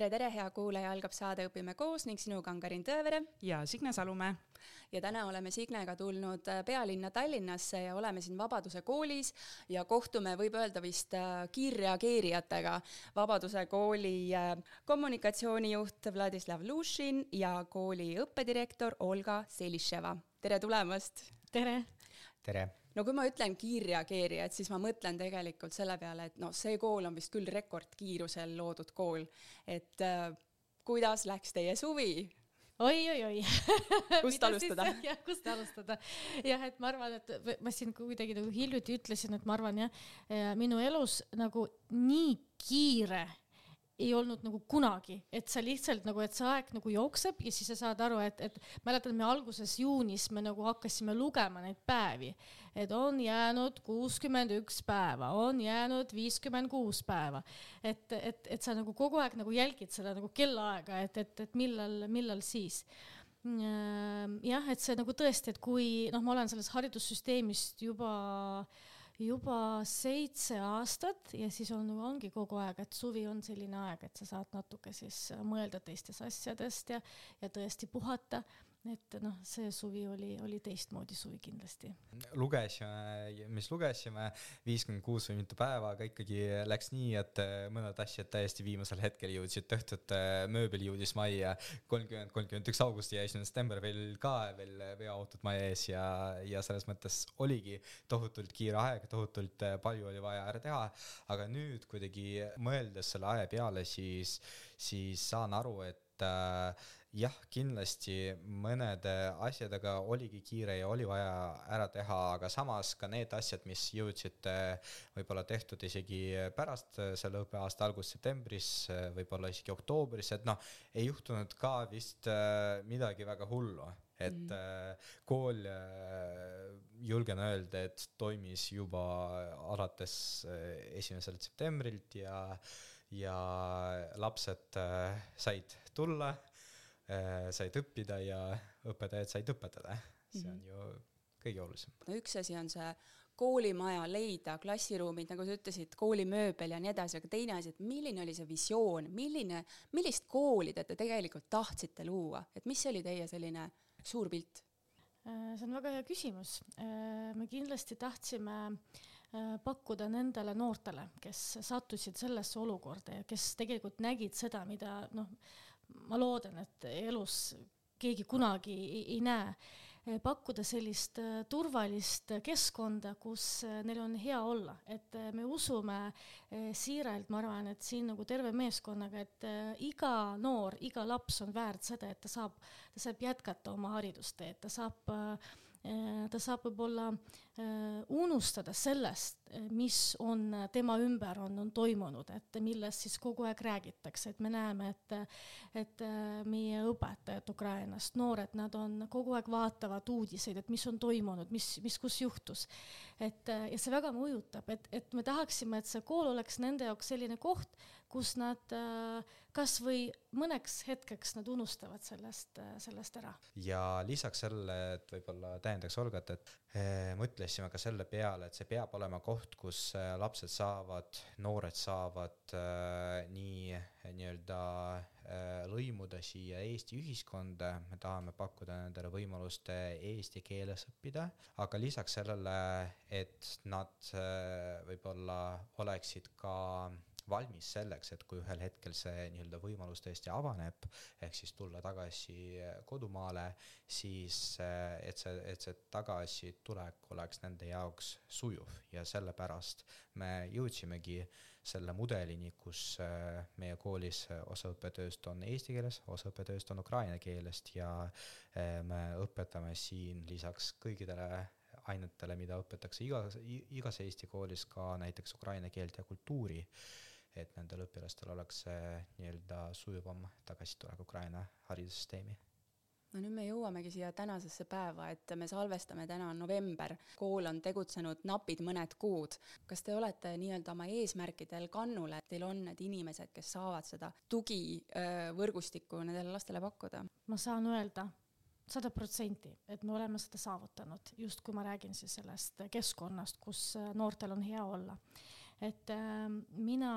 tere, tere, hea kuulaja, algab saade Õpime koos ning sinuga on Karin Tõevere. ja Signe Salumäe. Ja täna oleme Signega tulnud äh, pealinna Tallinnasse ja oleme siin Vabaduse koolis ja kohtume, võib öelda vist äh, kiirreageerijatega. Vabaduse kooli äh, kommunikatsioonijuht Vladislav Lušin ja kooli õppedirektor Olga Seliševa. tere tulemast! tere! tere! no kui ma ütlen kiirreageerijad, siis ma mõtlen tegelikult selle peale, et noh, see kool on vist küll rekordkiirusel loodud kool. et äh, kuidas läks teie suvi? Oi-oi-oi kust alustada? jah, kust alustada. jah, et ma arvan, et ma siin kuidagi nagu hiljuti ütlesin, et ma arvan jah, minu elus nagu nii kiire ei olnud nagu kunagi, et sa lihtsalt nagu, et see aeg nagu jookseb ja siis sa saad aru, et, et mäletan, me alguses juunis me nagu hakkasime lugema neid päevi, et on jäänud kuuskümmend üks päeva, on jäänud viiskümmend kuus päeva. et, et, et sa nagu kogu aeg nagu jälgid seda nagu kellaaega, et, et, et millal, millal siis jah, et see nagu tõesti, et kui noh, ma olen sellest haridussüsteemist juba juba seitse aastat ja siis on, ongi kogu aeg, et suvi on selline aeg, et sa saad natuke siis mõelda teistest asjadest ja, ja tõesti puhata et noh, see suvi oli, oli teistmoodi suvi kindlasti. lugesime, mis lugesime, viiskümmend kuus või mitu päeva, aga ikkagi läks nii, et mõned asjad täiesti viimasel hetkel jõudsid tehtud, mööbel jõudis majja, kolmkümmend, kolmkümmend üks august ja esimene september veel ka veel veoautod maja ees ja, ja selles mõttes oligi tohutult kiire aeg, tohutult palju oli vaja ära teha, aga nüüd kuidagi mõeldes selle aja peale, siis, siis saan aru, et äh, jah, kindlasti mõnede asjadega oligi kiire ja oli vaja ära teha, aga samas ka need asjad, mis jõudsid äh, võib-olla tehtud isegi pärast äh, selle õppeaasta algust septembris, äh, võib-olla isegi oktoobris, et noh, ei juhtunud ka vist midagi väga hullu et mm. kool julgen öelda, et toimis juba alates äh, esimesel septembrilt ja ja lapsed said tulla said õppida ja õpetajad said õpetada. see on mhm. ju kõige olulisem. no üks asi on see koolimaja leida, klassiruumid, nagu sa ütlesid, koolimööbel ja nii edasi, aga teine asi, et milline oli see visioon, milline, millist kooli te tegelikult tahtsite luua, et mis oli teie selline suur pilt? Äh, see on väga hea küsimus. Äh, me kindlasti tahtsime äh, pakkuda nendele noortele, kes sattusid sellesse olukorda ja kes tegelikult nägid seda, mida noh, ma loodan, et elus keegi kunagi ei, ei näe. Pakkuda sellist eh, turvalist keskkonda, kus eh, neil on hea olla, et me usume siiralt, ma arvan, et siin nagu terve meeskonnaga, et iga noor, iga laps on väärt seda, et ta saab, ta saab jätkata oma haridusteed, ta saab äh, Äh, ta saab võib-olla äh, unustada sellest, äh, mis on tema ümber on, on toimunud, et millest siis kogu aeg räägitakse, et me näeme, et, et meie õpetajad Ukrainast, noored, nad on kogu aeg vaatavad uudiseid, et mis on toimunud, mis, mis kus juhtus. et ja see väga mõjutab, et, et me tahaksime, et see kool oleks nende jaoks selline koht, kus nad kasvõi mõneks hetkeks nad unustavad sellest, sellest ära. ja lisaks sellele, et võib-olla täiendaks Olgat, et eh, mõtlesime ka selle peale, et see peab olema koht, kus lapsed saavad, noored saavad nii nii-öelda lõimuda siia Eesti ühiskonda, me tahame pakkuda nendele võimalust eesti keeles õppida, aga lisaks sellele, et nad võib-olla oleksid ka valmis selleks, et kui ühel hetkel see nii-öelda võimalus tõesti avaneb, ehk siis tulla tagasi kodumaale, siis et see, et see tagasitulek oleks nende jaoks sujuv. Ja sellepärast me jõudsimegi selle mudelini, kus äh, meie koolis osa õppetööst on eesti keeles, osa õppetööst on ukraina keelest ja äh, me õpetame siin lisaks kõigidele ainetele, mida õpetatakse igas, igas Eesti koolis ka näiteks ukraina keelt ja kultuuri et nendel õpilastel oleks nii-öelda sujuvam tagasitulek Ukraina haridussüsteemi no nüüd me jõuamegi siia tänasesse päeva, et me salvestame, täna on november, kool on tegutsenud napid mõned kuud. kas te olete nii-öelda oma eesmärkidel kannul, et teil on need inimesed, kes saavad seda tugivõrgustikku nendele lastele pakkuda? ma saan öelda, sada protsenti, et me oleme seda saavutanud, just kui ma räägin siis sellest keskkonnast, kus noortel on hea olla. Et äh, mina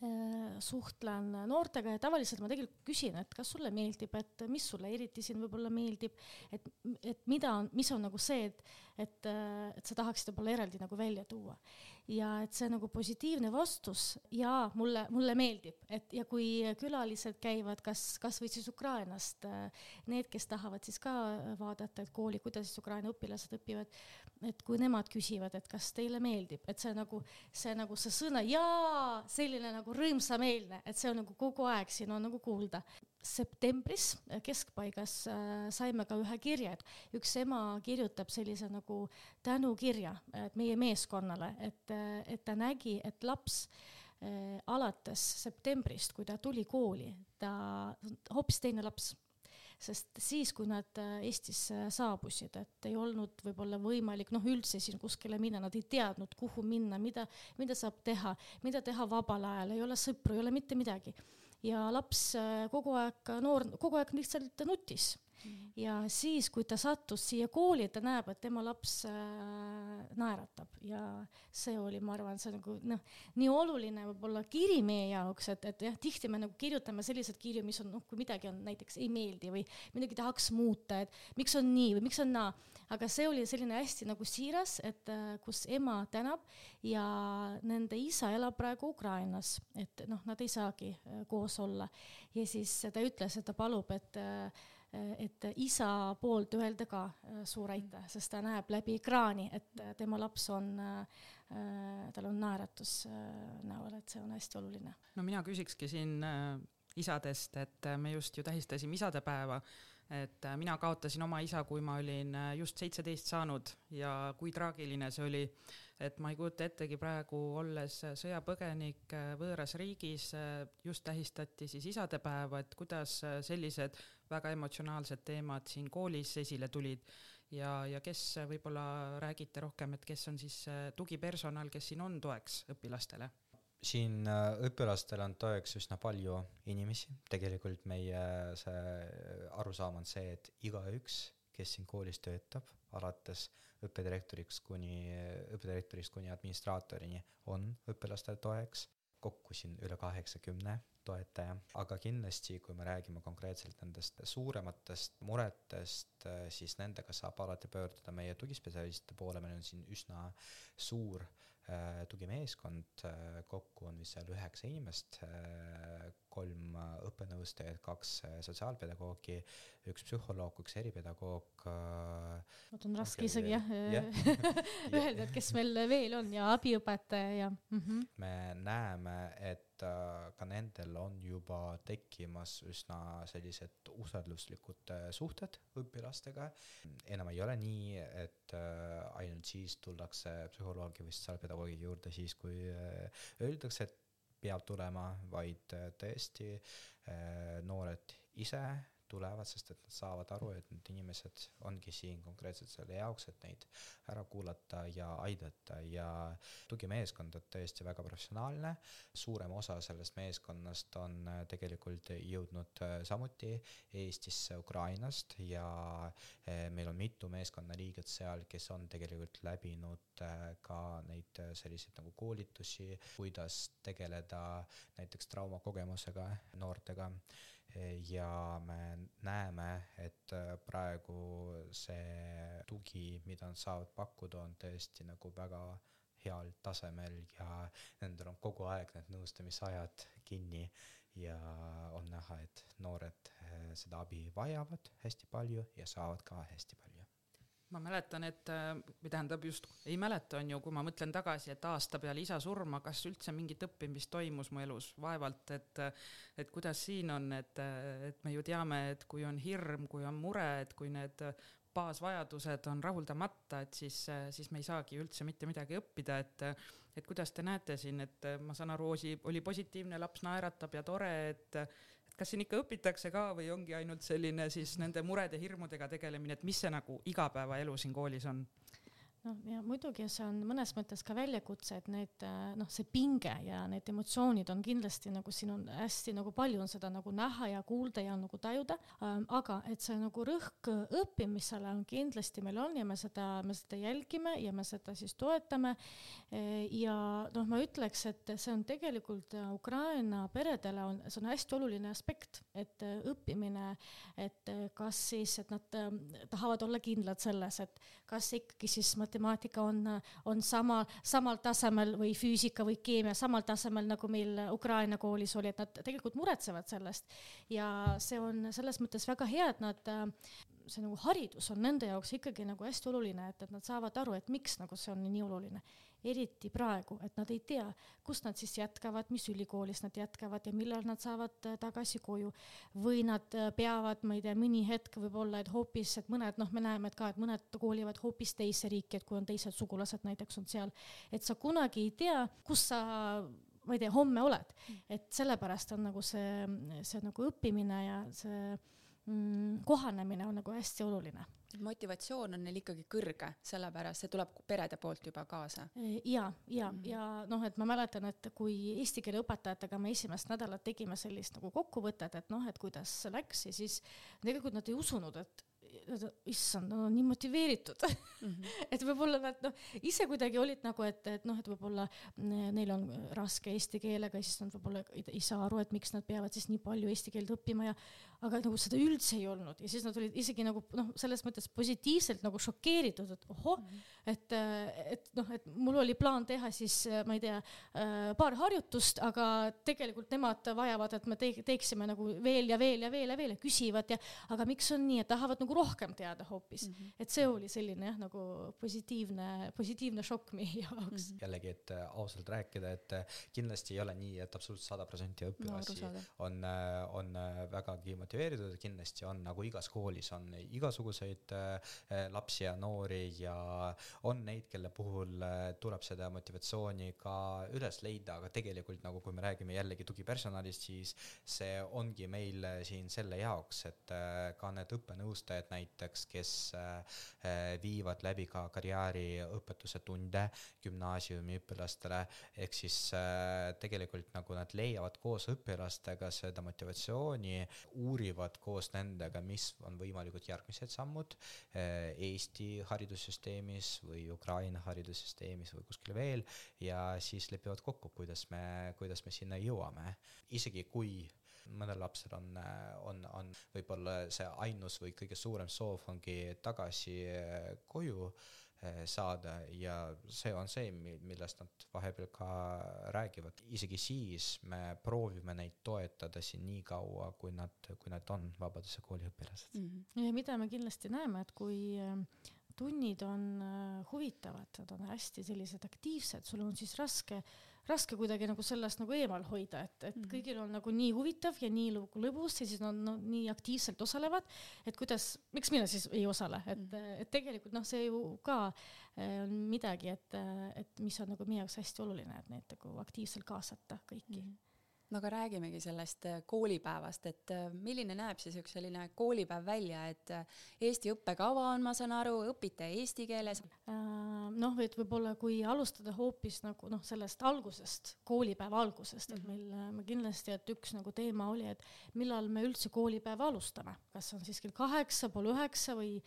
Äh, suhtlen noortega ja tavaliselt ma tegelikult küsin, et kas sulle meeldib, et mis sulle eriti siin võib-olla meeldib, et, et mida on, mis on nagu see, et, et, et sa tahaksid võib-olla eraldi nagu välja tuua. Ja et see nagu positiivne vastus ja mulle, mulle meeldib, et ja kui külalised käivad kas, kasvõi siis Ukrainast, need, kes tahavad siis ka vaadata, et kooli, kuidas siis Ukraina õpilased õpivad, et kui nemad küsivad, et kas teile meeldib, et see nagu, see nagu see sõna jaa, selline nagu rõõmsameelne, et see on nagu kogu aeg siin on nagu kuulda. Septembris keskpaigas äh, saime ka ühe kirja, et üks ema kirjutab sellise nagu tänukirja meie meeskonnale, et, äh, et ta nägi, et laps äh, alates septembrist, kui ta tuli kooli, ta, hoopis teine laps sest siis, kui nad Eestisse saabusid, et ei olnud võib-olla võimalik noh, üldse siin kuskile minna, nad ei teadnud, kuhu minna, mida, mida saab teha, mida teha vabal ajal, ei ole sõpru, ei ole mitte midagi ja laps äh, kogu aeg, noor, kogu aeg lihtsalt nutis. Ja siis, kui ta sattus siia kooli, ta näeb, et tema laps äh, naeratab. Ja see oli, ma arvan, see nagu noh, nii oluline võib-olla kiri meie jaoks, et, et jah, tihti me nagu kirjutame selliseid kirju, mis on noh, kui midagi on näiteks ei meeldi või midagi tahaks muuta, et miks on nii või miks on naa. Aga see oli selline hästi nagu siiras, et äh, kus ema tänab ja nende isa elab praegu Ukrainas, et noh, nad ei saagi äh, koos olla. ja siis ta ütles, et ta palub, et äh, et isa poolt öelda ka suur aitäh, sest ta näeb läbi ekraani, et tema laps on tal on naeratus näol, et see on hästi oluline. no mina küsikski siin isadest, et me just ju tähistasime isadepäeva et äh, mina kaotasin oma isa, kui ma olin äh, just seitseteist saanud ja kui traagiline see oli, et ma ei kujuta ettegi praegu, olles sõjapõgenik äh, võõras riigis, just tähistati siis isadepäeva, et kuidas sellised väga emotsionaalsed teemad siin koolis esile tulid. Ja, ja kes võib-olla räägite rohkem, et kes on siis tugipersonal, kes siin on toeks õpilastele siin äh, õpilastel on toeks üsna palju inimesi, tegelikult meie see arusaam on see, et igaüks, kes siin koolis töötab, alates õppedirektoriks kuni, õppedirektorist kuni administraatorini, on õpilastele toeks, kokku siin üle kaheksakümne toetaja, aga kindlasti, kui me räägime konkreetselt nendest suurematest muretest, siis nendega saab alati pöörduda meie tugispetsialistide poole, meil on siin üsna suur äh, Äh, tugimeeskond, äh, kokku on vist seal üheksa inimest, äh, kolm õppenõustajat, kaks sotsiaalpedagoogi, üks psühholoog, üks eripedagoog. vot on raske isegi jah ja. öelda, et kes meil veel on ja abiõpetaja ja mm. -hmm. me näeme, et ka nendel on juba tekkimas üsna sellised usalduslikud suhted õpilastega. enam ei ole nii, et ainult siis tullakse psühholoogi või sotsiaalpedagoogi juurde siis, kui öeldakse, et peab tulema, vaid äh, tõesti äh, noored ise tulevad, sest et nad saavad aru, et need inimesed ongi siin konkreetselt selle jaoks, et neid ära kuulata ja aidata. Ja tugimeeskond on tõesti väga professionaalne, suurem osa sellest meeskonnast on äh, tegelikult jõudnud samuti Eestisse Ukrainast. Ja meil on mitu meeskonnaliiget seal, kes on tegelikult läbinud ka neid selliseid nagu koolitusi, kuidas tegeleda näiteks traumakogemusega noortega ja me näeme, et praegu see tugi, mida nad saavad pakkuda, on tõesti nagu väga heal tasemel ja nendel on kogu aeg need nõustamisajad kinni. Ja on näha, et noored eh, seda abi vajavad hästi palju ja saavad ka hästi palju ma mäletan, et või tähendab just, ei mäleta, on ju, kui ma mõtlen tagasi, et aasta peale isa surma, kas üldse mingit õppimist toimus mu elus, vaevalt, et et kuidas siin on, et, et me ju teame, et kui on hirm, kui on mure, et kui need baasvajadused on rahuldamata, et siis, siis me ei saagi üldse mitte midagi õppida, et et kuidas te näete siin, et ma saan aru, Osi oli positiivne, laps naeratab ja tore, et kas siin ikka õpitakse ka või ongi ainult selline siis nende murede, hirmudega tegelemine, et mis see nagu igapäevaelu siin koolis on? Noh, ja muidugi see on mõnes mõttes ka väljakutse, et need noh, see pinge ja need emotsioonid on kindlasti nagu siin on hästi nagu palju on seda nagu näha ja kuulda ja nagu tajuda ähm,, aga et see nagu rõhk õppimisele on kindlasti meil on ja me seda, me seda jälgime ja me seda siis toetame. ja noh, ma ütleks, et see on tegelikult Ukraina peredele on, see on hästi oluline aspekt, et õppimine, et kas siis, et nad tahavad olla kindlad selles, et kas ikkagi siis matemaatika on, on sama, samal tasemel või füüsika või keemia samal tasemel, nagu meil Ukraina koolis oli, et nad tegelikult muretsevad sellest. ja see on selles mõttes väga hea, et nad, see nagu haridus on nende jaoks ikkagi nagu hästi oluline, et, et nad saavad aru, et miks nagu see on nii oluline eriti praegu, et nad ei tea, kus nad siis jätkavad, mis ülikoolis nad jätkavad ja millal nad saavad äh, tagasi koju. või nad äh, peavad, ma ei tea, mõni hetk võib-olla, et hoopis, et mõned, noh, me näeme, et ka, et mõned koolivad hoopis teise riiki, et kui on teised sugulased näiteks on seal, et sa kunagi ei tea, kus sa ma ei tea, homme oled, et sellepärast on nagu see, see nagu õppimine ja see mm, kohanemine on nagu hästi oluline motivatsioon on neil ikkagi kõrge, sellepärast see tuleb perede poolt juba kaasa. ja, ja mm, -hmm. ja noh, et ma mäletan, et kui eesti keele õpetajatega me esimest nädalat tegime sellist nagu kokkuvõtet, et noh, et kuidas läks ja siis tegelikult nad ei usunud, et issand, nad on nii motiveeritud mm. -hmm. et võib-olla nad noh, ise kuidagi olid nagu, et, et noh, et võib-olla neil on raske eesti keelega siis nad võib-olla ei, ei saa aru, et miks nad peavad siis nii palju eesti keelt õppima ja aga nagu seda üldse ei olnud ja siis nad olid isegi nagu noh, selles mõttes positiivselt nagu šokeeritud, et ohoh mm, -hmm. et, et noh, et mul oli plaan teha siis ma ei tea, paar harjutust, aga tegelikult nemad vajavad, et me te teeksime nagu veel ja veel ja veel ja veel ja küsivad ja aga miks on nii, et tahavad nagu rohkem teada hoopis mm, -hmm. et see oli selline jah, nagu positiivne, positiivne šokk meie jaoks mm. -hmm. jällegi, et äh, ausalt rääkida, et äh, kindlasti ei ole nii, et absoluutselt sada protsenti õpilasi no, on, äh, on vägagi motiveeritud kindlasti on, nagu igas koolis on igasuguseid lapsi ja noori ja on neid, kelle puhul tuleb seda motivatsiooni ka üles leida, aga tegelikult nagu kui me räägime jällegi tugipersonalist, siis see ongi meil siin selle jaoks, et ka need õppenõustajad näiteks, kes viivad läbi ka karjääriõpetuse tunde gümnaasiumi õpilastele, ehk siis tegelikult nagu nad leiavad koos õpilastega seda motivatsiooni, uurivad koos nendega, mis on võimalikud järgmised sammud Eesti haridussüsteemis või Ukraina haridussüsteemis või kuskil veel ja siis lepivad kokku, kuidas me, kuidas me sinna jõuame. isegi kui mõnel lapsel on, on, on võib-olla see ainus või kõige suurem soov ongi tagasi eh, koju Eh, saada ja see on see, millest nad vahepeal ka räägivad. isegi siis me proovime neid toetada siin nii kaua, kui nad, kui nad on Vabaduse kooli õpilased mm. -hmm. ja mida me kindlasti näeme, et kui eh, tunnid on huvitavad, nad on hästi sellised aktiivsed, sul on siis raske raske kuidagi nagu sellest nagu eemal hoida, et, et mm -hmm. kõigil on nagu nii huvitav ja nii nagu lõbus ja siis nad no, nii aktiivselt osalevad, et kuidas, miks mina siis ei osale, et mm, -hmm. et tegelikult noh, see ju ka eh, on midagi, et, et mis on nagu meie jaoks hästi oluline, et neid nagu aktiivselt kaasata kõiki mm. -hmm no aga räägimegi sellest äh, koolipäevast, et äh, milline näeb siis üks selline koolipäev välja, et äh, Eesti õppekava on, ma saan aru, õpite eesti keeles? noh, et võib-olla kui alustada hoopis nagu noh, sellest algusest, koolipäeva algusest, et mhm. meil, me kindlasti, et üks nagu teema oli, et millal me üldse koolipäeva alustame, kas on siis kell kaheksa, pool üheksa või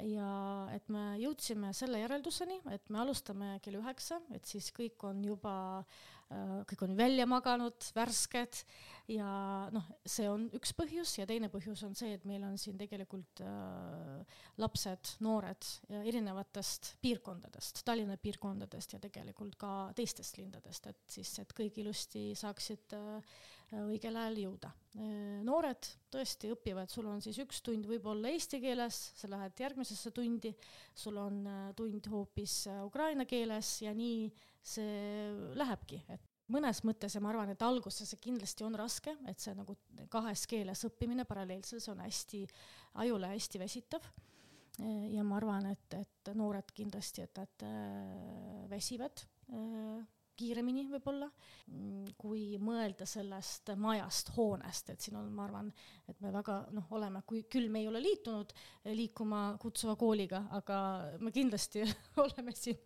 ja et me jõudsime selle järelduseni, et me alustame kell üheksa, et siis kõik on juba äh, kõik on välja maganud, värsked. Ja noh, see on üks põhjus ja teine põhjus on see, et meil on siin tegelikult äh, lapsed, noored erinevatest piirkondadest, Tallinna piirkondadest ja tegelikult ka teistest lindadest, et siis, et kõik ilusti saaksid äh, õigel ajal jõuda. Äh, noored tõesti õpivad, sul on siis üks tund võib-olla eesti keeles, sa lähed järgmisesse tundi, sul on äh, tund hoopis ukraina keeles ja nii see lähebki, et mõnes mõttes ja ma arvan, et alguses see kindlasti on raske, et see nagu kahes keeles õppimine paralleelselt, see on hästi, ajule hästi väsitav. ja ma arvan, et, et noored kindlasti, et nad äh, väsivad äh, kiiremini võib-olla, mm, kui mõelda sellest majast, hoonest, et siin on, ma arvan, et me väga noh, oleme, kui küll me ei ole liitunud Liikuma kutsuva kooliga, aga me kindlasti oleme siin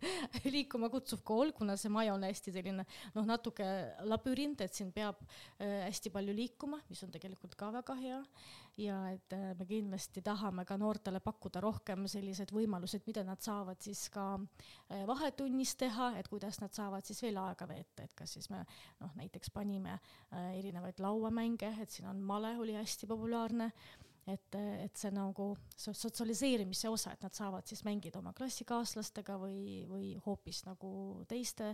Liikuma kutsuv kool, kuna see maja on hästi selline noh, natuke labürint, et siin peab äh, hästi palju liikuma, mis on tegelikult ka väga hea ja et äh, me kindlasti tahame ka noortele pakkuda rohkem sellised võimalused, mida nad saavad siis ka äh, vahetunnis teha, et kuidas nad saavad siis veel aega veeta, et kas siis me noh, näiteks panime äh, erinevaid lauamänge, et siin on male oli hästi populaarne et, et see nagu sotsialiseerimise osa, et nad saavad siis mängida oma klassikaaslastega või, või hoopis nagu teiste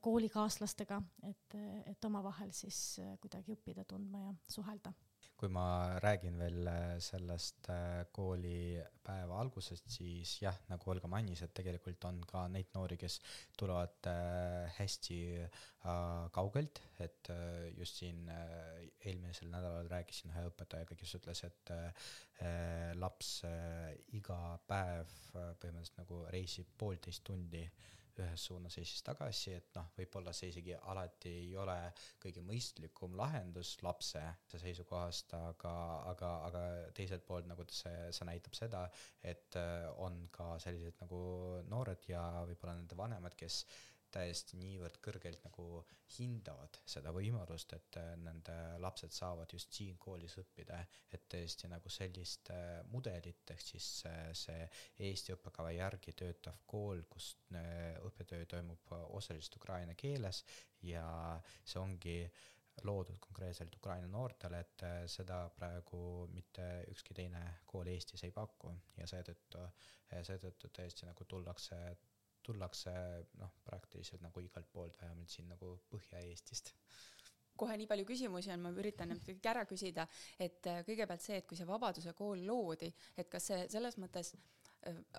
koolikaaslastega, et, et omavahel siis kuidagi õppida tundma ja suhelda kui ma räägin veel äh, sellest äh, koolipäeva algusest, siis jah, nagu Olga mainis, et tegelikult on ka neid noori, kes tulevad äh, hästi kaugelt, et just siin eelmisel nädalal rääkisin ühe õpetajaga, kes ütles, et laps iga päev põhimõtteliselt nagu reisib poolteist tundi ühes suunas ja siis tagasi, et noh, võib-olla see isegi alati ei ole kõige mõistlikum lahendus lapse seisukohast, aga, aga, aga teiselt poolt nagu see, see näitab seda, et äh, on ka sellised nagu noored ja võib-olla nende vanemad, kes täiesti niivõrd kõrgelt nagu hindavad seda võimalust, et äh, nende lapsed saavad just siin koolis õppida, et tõesti nagu sellist äh, mudelit, ehk siis äh, see Eesti õppekava järgi töötav kool, kus õppetöö toimub osaliselt ukraina keeles ja see ongi loodud konkreetselt Ukraina noortele, et seda praegu mitte ükski teine kool Eestis ei paku. Ja seetõttu, seetõttu tõesti nagu tullakse tullakse noh, praktiliselt nagu igalt poolt, vähemalt siin nagu Põhja-Eestist. Kohe nii palju küsimusi on, ma üritan need kõik ära küsida, et äh, kõigepealt see, et kui see Vabaduse kool loodi, et kas see selles mõttes Äh,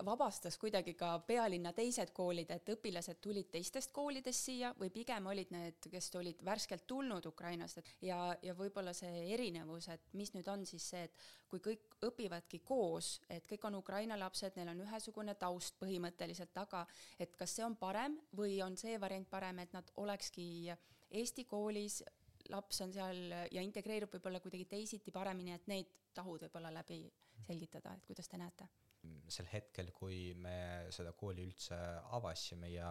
vabastas kuidagi ka pealinna teised koolid, et õpilased tulid teistest koolidest siia või pigem olid need, kes olid värskelt tulnud Ukrainast, et ja, ja võib-olla see erinevus, et mis nüüd on siis see, et kui kõik õpivadki koos, et kõik on Ukraina lapsed, neil on ühesugune taust põhimõtteliselt taga, et kas see on parem või on see variant parem, et nad olekski Eesti koolis, laps on seal ja integreerub võib-olla kuidagi teisiti paremini, et neid tahud võib-olla läbi selgitada, et kuidas te näete? Sel hetkel, kui me seda kooli üldse avasime ja,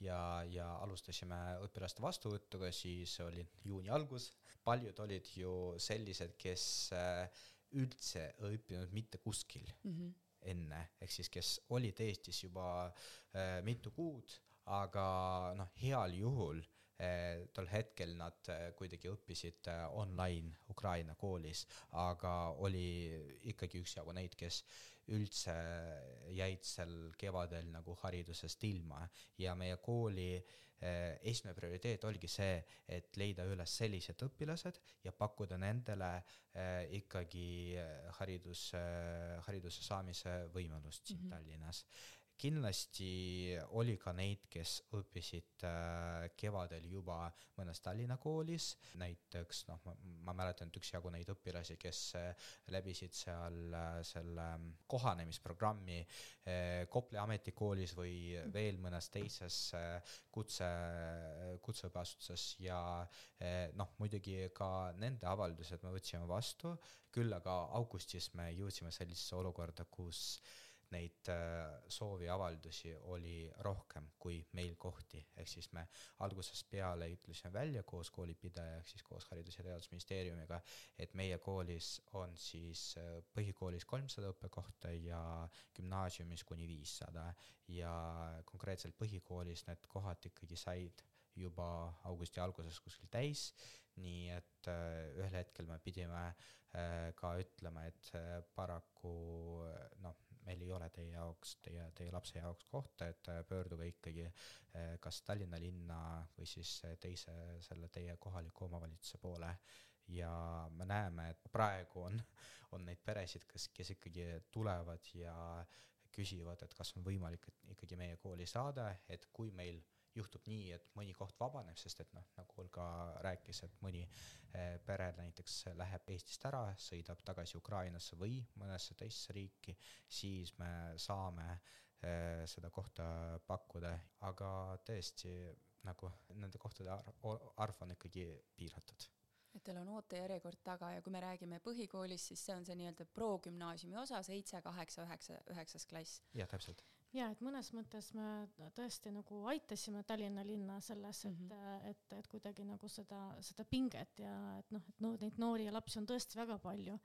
ja, ja alustasime õpilaste vastuvõtuga, siis oli juuni algus. paljud olid ju sellised, kes äh, üldse õppinud mitte kuskil mm -hmm. enne, ehk siis kes olid Eestis juba äh, mitu kuud, aga noh, heal juhul äh, tol hetkel nad kuidagi õppisid online Ukraina koolis, aga oli ikkagi üksjagu neid, kes üldse jäid sel kevadel nagu haridusest ilma ja meie kooli eh, esimene prioriteet oligi see, et leida üles sellised õpilased ja pakkuda nendele eh, ikkagi eh, haridus, hariduse saamise võimalust siin mm -hmm. Tallinnas kindlasti oli ka neid, kes õppisid äh, kevadel juba mõnes Tallinna koolis, näiteks noh, ma, mäletan, et üksjagu neid õpilasi, kes äh, läbisid seal äh, selle kohanemisprogrammi Kopli ametikoolis või veel mõnes teises kutse, kutseõppeasutuses. Ja noh, muidugi ka nende avaldused me võtsime vastu, küll aga augustis me jõudsime sellisesse olukorda, kus neid äh, sooviavaldusi oli rohkem kui meil kohti, ehk siis me algusest peale ütlesime välja koos koolipidaja ehk siis koos Haridus- ja Teadusministeeriumiga, et meie koolis on siis äh, põhikoolis kolmsada õppekohta ja gümnaasiumis kuni viissada. Ja konkreetselt põhikoolis need kohad ikkagi said juba augusti alguses kuskil täis, nii et äh, ühel hetkel me pidime ka ütlema, et paraku noh, meil ei ole teie jaoks, teie, teie lapse jaoks kohta, et äh, pöörduge ikkagi äh, kas Tallinna linna või siis äh, teise selle teie kohaliku omavalitsuse poole. ja me näeme, et praegu on, on neid peresid, kes, kes ikkagi tulevad ja küsivad, et kas on võimalik ikkagi meie kooli saada, et kui meil juhtub nii, et mõni koht vabaneb, sest et noh, nagu Olga rääkis, et mõni eh, pere näiteks läheb Eestist ära, sõidab tagasi Ukrainasse või mõnesse teisse riiki, siis me saame eh, seda kohta pakkuda, aga tõesti, nagu nende kohtade arv, on ikkagi piiratud et teil on ootejärjekord taga ja kui me räägime põhikoolis, siis see on see nii-öelda progümnaasiumi osa, seitse, kaheksa, üheksa, üheksas klass. jah, täpselt. Ja et mõnes mõttes me tõesti nagu aitasime Tallinna linna selles, et mm, -hmm. et, et kuidagi nagu seda, seda pinget ja et noh, et no neid noori ja lapsi on tõesti väga palju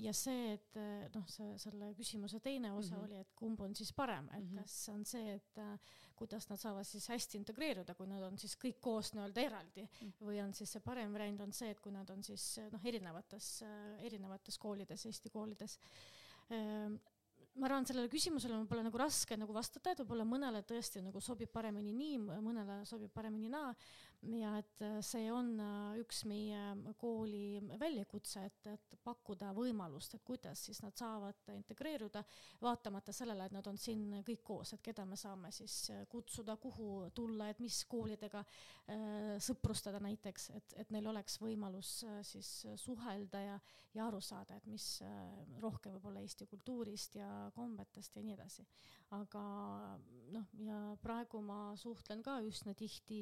ja see, et noh, see selle küsimuse teine osa mm -hmm. oli, et kumb on siis parem, et mm -hmm. kas on see, et äh, kuidas nad saavad siis hästi integreeruda, kui nad on siis kõik koos nii-öelda eraldi mm -hmm. või on siis see parem variant on see, et kui nad on siis noh, erinevates, erinevates koolides, Eesti koolides ma arvan, sellele küsimusele mul pole nagu raske nagu vastata, et võib-olla mõnele tõesti nagu sobib paremini nii, mõnele sobib paremini naa. Ja et äh, see on äh, üks meie kooli väljakutse, et, et pakkuda võimalust, et kuidas siis nad saavad integreeruda, vaatamata sellele, et nad on siin kõik koos, et keda me saame siis äh, kutsuda, kuhu tulla, et mis koolidega äh, sõprustada näiteks, et, et neil oleks võimalus äh, siis suhelda ja, ja aru saada, et mis äh, rohkem võib-olla Eesti kultuurist ja kombetest ja nii edasi. Aga noh, ja praegu ma suhtlen ka üsna tihti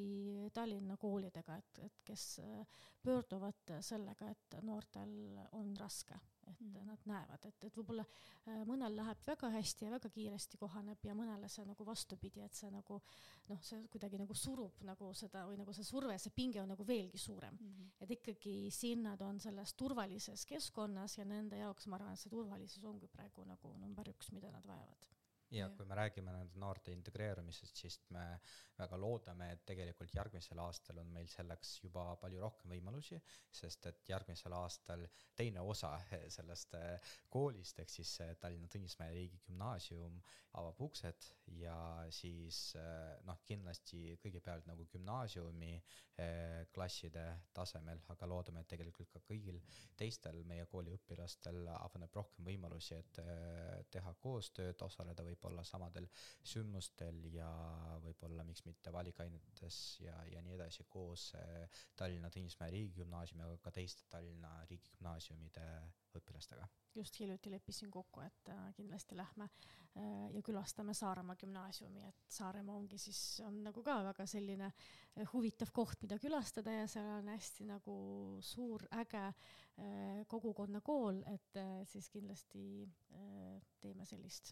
Tallinna koolidega, et, et kes äh, pöörduvad sellega, et noortel on raske, et mm. nad näevad, et, et võib-olla äh, mõnel läheb väga hästi ja väga kiiresti kohaneb ja mõnele see nagu vastupidi, et see nagu noh, see kuidagi nagu surub nagu seda või nagu see surve, see pinge on nagu veelgi suurem mm. -hmm. et ikkagi siin nad on selles turvalises keskkonnas ja nende jaoks ma arvan, see turvalisus ongi praegu nagu number üks, mida nad vajavad ja kui me räägime nende noorte integreerumisest, siis me väga loodame, et tegelikult järgmisel aastal on meil selleks juba palju rohkem võimalusi, sest et järgmisel aastal teine osa sellest eh, koolist ehk siis eh, Tallinna Tõnismäe riigigümnaasium avab uksed ja siis eh, noh, kindlasti kõigepealt nagu gümnaasiumi klasside tasemel, aga loodame, et tegelikult ka kõigil teistel meie kooli õpilastel avaneb rohkem võimalusi, et teha koostööd, osaleda võib võib-olla samadel sündmustel ja võib-olla miks mitte valikainetes ja, ja nii edasi koos eh, Tallinna Tõnismäe riigigümnaasiumi, aga ka teiste Tallinna riigigümnaasiumide õpilastega. just hiljuti leppisin kokku, et äh, kindlasti lähme äh, ja külastame Saaremaa gümnaasiumi, et Saaremaa ongi siis, on nagu ka väga selline äh, huvitav koht, mida külastada ja seal on hästi nagu suur äge kogukonnakool, et siis kindlasti teeme sellist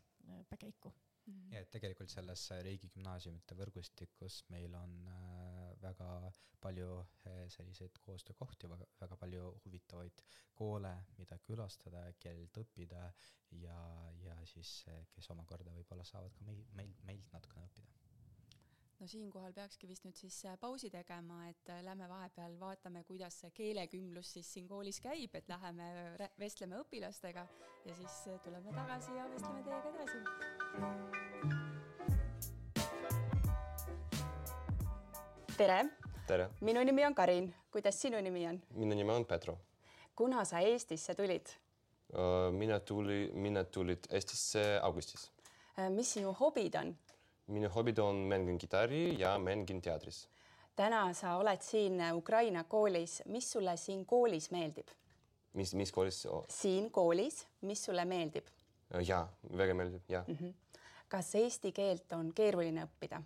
käiku mm.. ja et tegelikult selles riigigümnaasiumite võrgustikus meil on äh, väga palju äh, selliseid koostöökohti, väga, palju huvitavaid koole, mida külastada, keelt õppida ja, ja siis, äh, kes omakorda võib-olla saavad ka meil, meil, meilt natukene õppida. No siinkohal peakski vist nüüd siis pausi tegema, et lähme vahepeal vaatame, kuidas see keelekümblus siis siin koolis käib, et läheme vestleme õpilastega ja siis tuleme tagasi ja vestleme teiega edasi tere! tere! minu nimi on Karin, kuidas sinu nimi on? minu nimi on Petro. kuna sa Eestisse tulid? mina tuli, mina tulid Eestisse augustis. mis sinu hobid on? minu hobid on mängin kitarri ja mängin teatris. täna sa oled siin Ukraina koolis, mis sulle siin koolis meeldib? mis, mis koolis siin koolis, mis sulle meeldib? jaa, väga meeldib, jaa mm. -hmm. kas eesti keelt on keeruline õppida?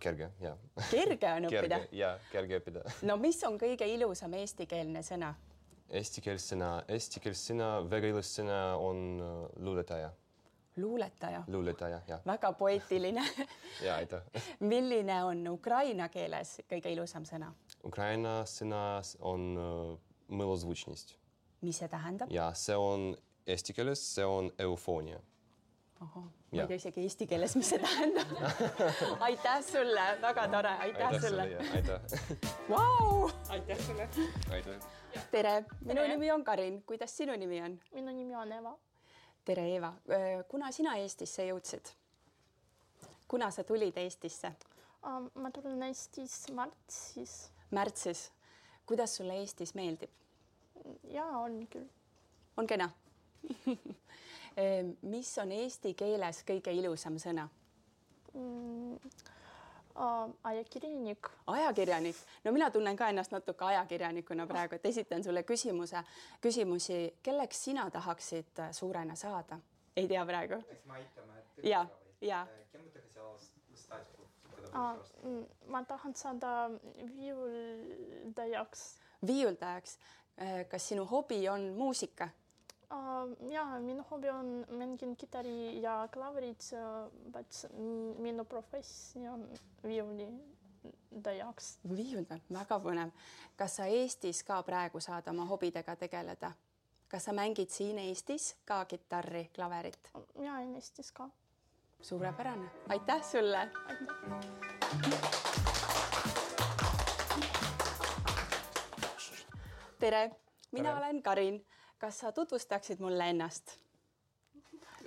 Kerge, jaa. kerge on õppida? jaa, kerge õppida. no mis on kõige ilusam eestikeelne sõna? Eestikeelsena, eestikeelsena väga ilus sõna on luuletaja. luuletaja? luuletaja, jah. väga poeetiline jaa, aitäh milline on ukraina keeles kõige ilusam sõna? Ukraina sõna on mõlozvučnist. mis see tähendab? jaa, see on eesti keeles, see on eufoonia ma ei tea isegi eesti keeles, mis see tähendab aitäh sulle, väga tore, aitäh, sulle. aitäh wow!. aitäh sulle. aitäh. tere, minu tere. nimi on Karin, kuidas sinu nimi on? minu nimi on Eva. tere, Eva. kuna sina Eestisse jõudsid? kuna sa tulid Eestisse um,? ma tulin Eestis märtsis. märtsis. kuidas sulle Eestis meeldib? ja on küll. on kena mis on eesti keeles kõige ilusam sõna mm,? ajakirjanik. ajakirjanik, no mina tunnen ka ennast natuke ajakirjanikuna praegu, et esitan sulle küsimuse, küsimusi, kelleks sina tahaksid äh, suurena saada? ei tea praegu. ja, ja. Mm, ma tahan saada viiuldajaks. viiuldajaks, äh, kas sinu hobi on muusika? Jaa, minu hobi on mängin kitarri ja klavrit, but minu professioon on viiuldajaks. viiuldaja, väga põnev. kas sa Eestis ka praegu saad oma hobidega tegeleda? kas sa mängid siin Eestis ka kitarri, klaverit? jaa, Eestis ka. suurepärane, aitäh sulle. tere, mina Tere. olen Karin. Kas sa tutvustaksid mulle ennast?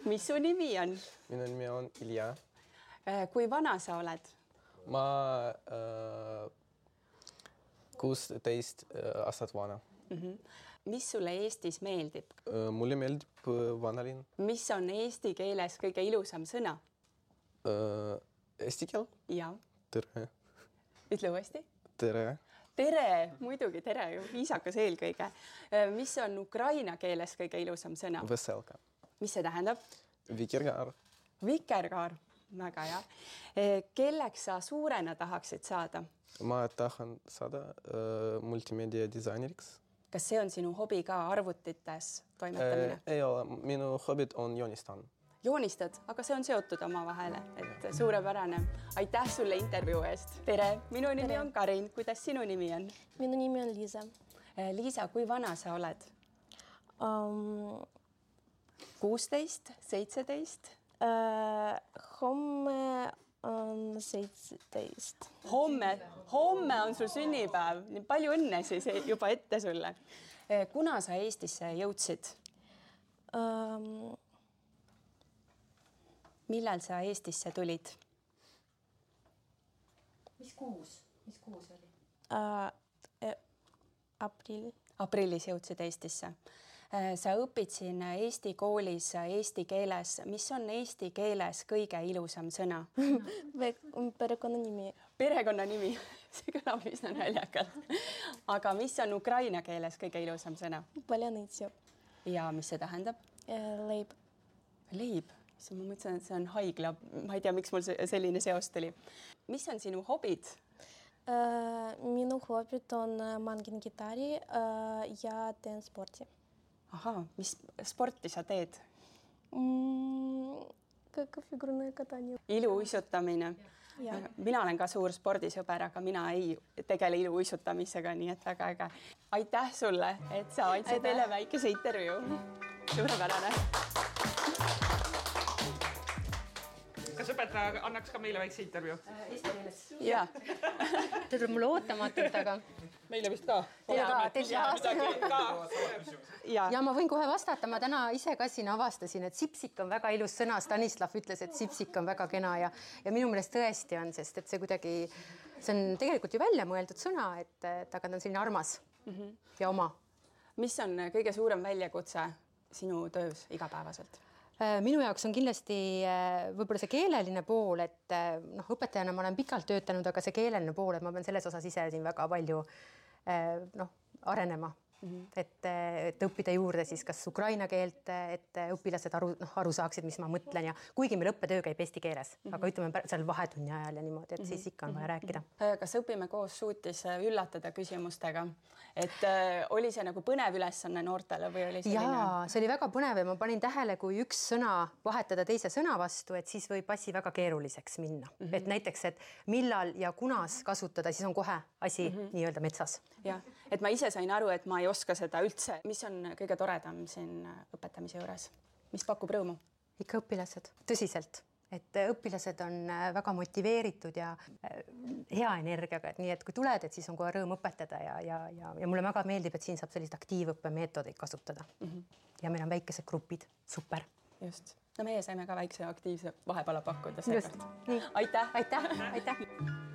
mis su nimi on? minu nimi on Ilja. kui vana sa oled? ma äh, kuusteist äh, aastat vana mis sulle Eestis meeldib? äh,. mulle meeldib äh, vanalinn mis on eesti keeles kõige ilusam sõna? äh,. Eesti keel, ja tere, ütle uuesti. tere tere, muidugi tere, viisakas eelkõige. mis on ukraina keeles kõige ilusam sõna? veselka, mis see tähendab? vikerkaar vikerkaar, väga hea. kelleks sa suurena tahaksid saada? ma tahan saada äh, multimeedia disaineriks kas see on sinu hobi ka arvutites äh,. toimetamine? ei ole, minu hobid on joonistan. Joonistad, aga see on seotud omavahel, et suurepärane. aitäh sulle intervjuu eest. tere, minu nimi Tere. on Karin, kuidas sinu nimi on? minu nimi on Liisa Liisa, kui vana sa oled? um,. kuusteist, seitseteist? homme on seitseteist homme, homme on sul sünnipäev, nii palju õnne siis juba ette sulle. kuna sa Eestisse jõudsid, um,. Millal sa Eestisse tulid? mis kuus, mis kuus oli? Uh, aprill aprillis jõudsid Eestisse. sa õpid siin Eesti koolis eesti keeles, mis on eesti keeles kõige ilusam sõna? perekonnanimi perekonnanimi, see kõlab üsna naljakalt. aga mis on ukraina keeles kõige ilusam sõna ja mis see tähendab? leib leib, siis ma mõtlesin, et see on haigla, ma ei tea, miks mul selline seos tuli. mis on sinu hobid? Äh, minu hobid on, äh, ma mängin kitarri äh, ja teen sporti. ahhaa, mis sporti sa teed mm,? ka figurne katanje. iluuisutamine. mina olen ka suur spordisõber, aga mina ei tegele iluuisutamisega, nii et väga äge. aitäh sulle, et sa andsid meile väikese intervjuu. suurepärane kas õpetaja annaks ka meile väikse intervjuu? ja, see tuleb mulle ootamatult, aga meile vist ka. ja, ja ma võin kohe vastata, ma täna ise ka siin avastasin, et sipsik on väga ilus sõna, Stanislav ütles, et sipsik on väga kena ja, ja minu meelest tõesti on, sest et see kuidagi, see on tegelikult ju väljamõeldud sõna, et, et aga ta on selline armas mm -hmm. ja oma. mis on kõige suurem väljakutse sinu töös igapäevaselt? Äh, minu jaoks on kindlasti äh, võib-olla see keeleline pool, et äh, noh, õpetajana ma olen pikalt töötanud, aga see keeleline pool, et ma pean selles osas ise siin väga palju noh, arenema. -hmm. et, et õppida juurde siis kas ukraina keelt, et õpilased aru, noh, aru saaksid, mis ma mõtlen ja kuigi meil õppetöö käib eesti keeles mm, -hmm. aga ütleme seal vahetunni ajal ja niimoodi, et mm -hmm. siis ikka on vaja rääkida. kas Õpime koos suutis üllatada küsimustega, et äh, oli see nagu põnev ülesanne noortele või oli selline? jaa, see oli väga põnev ja ma panin tähele, kui üks sõna vahetada teise sõna vastu, et siis võib asi väga keeruliseks minna mm. -hmm. et näiteks, et millal ja kunas kasutada, siis on kohe asi mm -hmm. nii-öelda metsas. jah, et ma ise sain aru, et ma ei oska seda üldse. mis on kõige toredam siin õpetamise juures, mis pakub rõõmu? ikka õpilased, tõsiselt, et õpilased on äh, väga motiveeritud ja äh, hea energiaga, et nii et kui tuled, et siis on kohe rõõm õpetada ja, ja, ja, ja mulle väga meeldib, et siin saab selliseid aktiivõppemeetodeid kasutada mm. -hmm. ja meil on väikesed grupid, super. just, no meie saime ka väikse aktiivse vahepala pakkuda just, aitäh. aitäh, aitäh.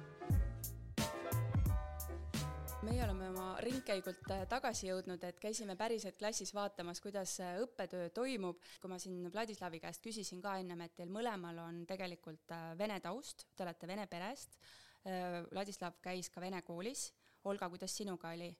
meie oleme oma ringkäigult äh, tagasi jõudnud, et käisime päriselt klassis vaatamas, kuidas äh, õppetöö toimub. kui ma siin Vladislavi käest küsisin ka ennem, et teil mõlemal on tegelikult äh, vene taust, te olete vene perest. Vladislav käis ka vene koolis. Olga, kuidas sinuga oli?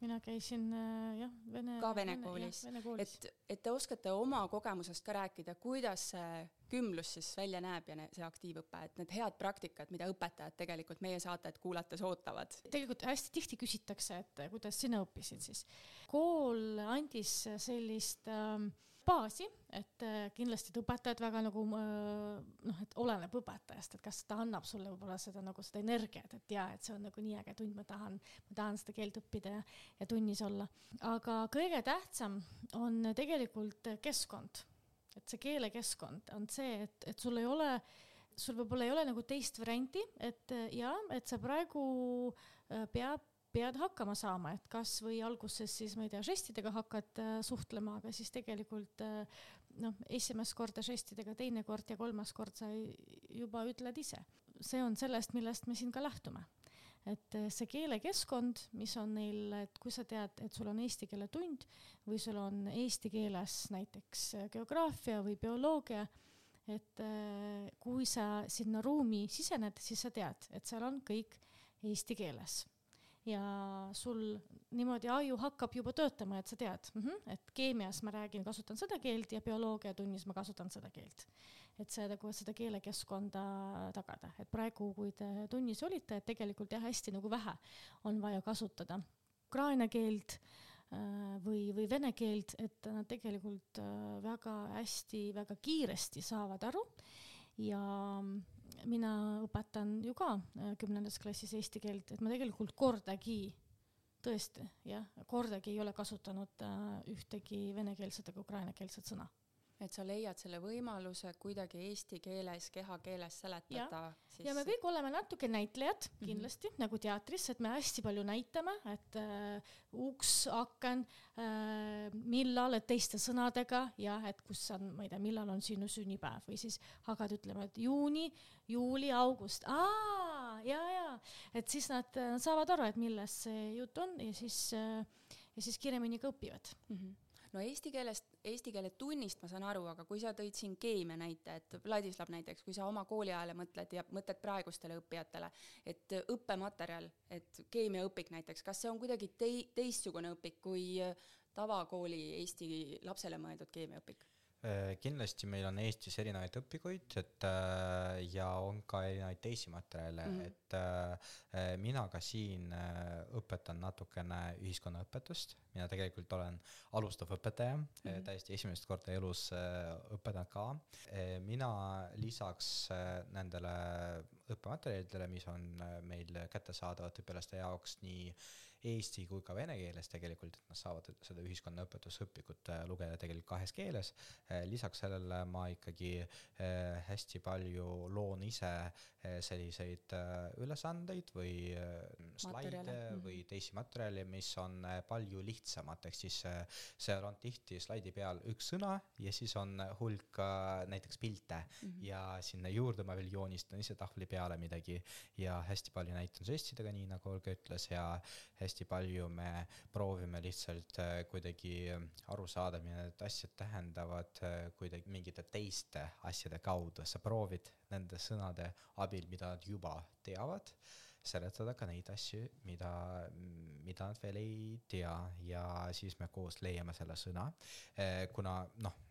Mina käisin äh, jah, vene. ka vene koolis, et, et te oskate oma kogemusest ka rääkida, kuidas see kümlus siis välja näeb ja ne, see aktiivõpe, et need head praktikad, mida õpetajad tegelikult meie saated kuulates ootavad. tegelikult hästi tihti küsitakse, et kuidas sina õppisid siis. kool andis sellist äh, baasi, et äh, kindlasti et õpetajad väga nagu äh, noh, et oleneb õpetajast, et kas ta annab sulle võib-olla seda nagu seda energiat, et jaa, et see on nagu nii äge tund, ma tahan, ma tahan seda keelt õppida ja, ja tunnis olla. aga kõige tähtsam on tegelikult keskkond, et see keelekeskkond on see, et, et sul ei ole sul võib-olla ei ole nagu teist varianti, et jaa, et sa praegu peab pead hakkama saama, et kas või alguses siis ma ei tea, žestidega hakkad äh, suhtlema, aga siis tegelikult äh, noh, esimest korda žestidega, teine kord ja kolmas kord sa juba ütled ise. see on sellest, millest me siin ka lähtume. et äh, see keelekeskkond, mis on neil, et kui sa tead, et sul on eesti keele tund või sul on eesti keeles näiteks geograafia või bioloogia, et kui sa sinna ruumi sisened, siis sa tead, et seal on kõik eesti keeles ja sul niimoodi aju hakkab juba töötama, et sa tead mm, -hmm, et keemias ma räägin, kasutan seda keelt ja bioloogiatunnis ma kasutan seda keelt. et see nagu seda keelekeskkonda tagada, et praegu, kui te tunnis olite, et tegelikult jah, hästi nagu vähe on vaja kasutada ukraina keelt äh, või, või vene keelt, et nad tegelikult äh, väga hästi, väga kiiresti saavad aru ja mina õpetan ju ka äh, kümnendas klassis eesti keelt, et ma tegelikult kordagi, tõesti jah, kordagi ei ole kasutanud äh, ühtegi venekeelset ega ukrainakeelset sõna et sa leiad selle võimaluse kuidagi eesti keeles, kehakeeles seletada. Siis... ja me kõik oleme natuke näitlejad kindlasti mm, -hmm. nagu teatris, et me hästi palju näitame, et äh, uks, aken äh,, millal, et teiste sõnadega ja et kus on, ma ei tea, millal on sinu sünnipäev või siis hakkad ütlema, et juuni, juuli, august, aa, ja, ja, et siis nad, nad saavad aru, et millest see jutt on ja siis äh, ja siis kiiremini ka õpivad mm. -hmm no eesti keelest, eesti keele tunnist ma saan aru, aga kui sa tõid siin keemia näite, et Vladislav näiteks, kui sa oma kooliajale mõtled ja mõtled praegustele õppijatele, et õppematerjal, et keemiaõpik näiteks, kas see on kuidagi tei-, teistsugune õpik kui tavakooli eesti lapsele mõeldud keemiaõpik? Äh, kindlasti meil on Eestis erinevaid õpikuid, et äh, ja on ka erinevaid teisi materjale mm, -hmm. et äh, mina ka siin õpetan natukene ühiskonnaõpetust, mina tegelikult olen alustav õpetaja mm, -hmm. täiesti esimest korda elus õpetan ka. mina lisaks nendele õppematerjalidele, mis on meil kättesaadavad õpilaste jaoks nii eesti kui ka vene keeles tegelikult, et nad saavad seda ühiskonnaõpetusõpikut äh, lugeda tegelikult kahes keeles. Äh, lisaks sellele ma ikkagi äh, hästi palju loon ise selliseid ülesandeid või slaide mhm. või teisi materjale, mis on palju lihtsamad, ehk siis seal on tihti slaidi peal üks sõna ja siis on hulk näiteks pilte mm -hmm. ja sinna juurde ma veel joonistan ise tahvli peale midagi ja hästi palju näitan žestidega, nii nagu Olga ütles ja hästi palju me proovime lihtsalt äh, kuidagi aru saada, mida need asjad tähendavad äh, kuidagi mingite teiste asjade kaudu, sa proovid nende sõnade abil, mida nad juba teavad, seletada ka neid asju, mida, mida nad veel ei tea ja siis me koos leiame selle sõna. Äh, kuna noh,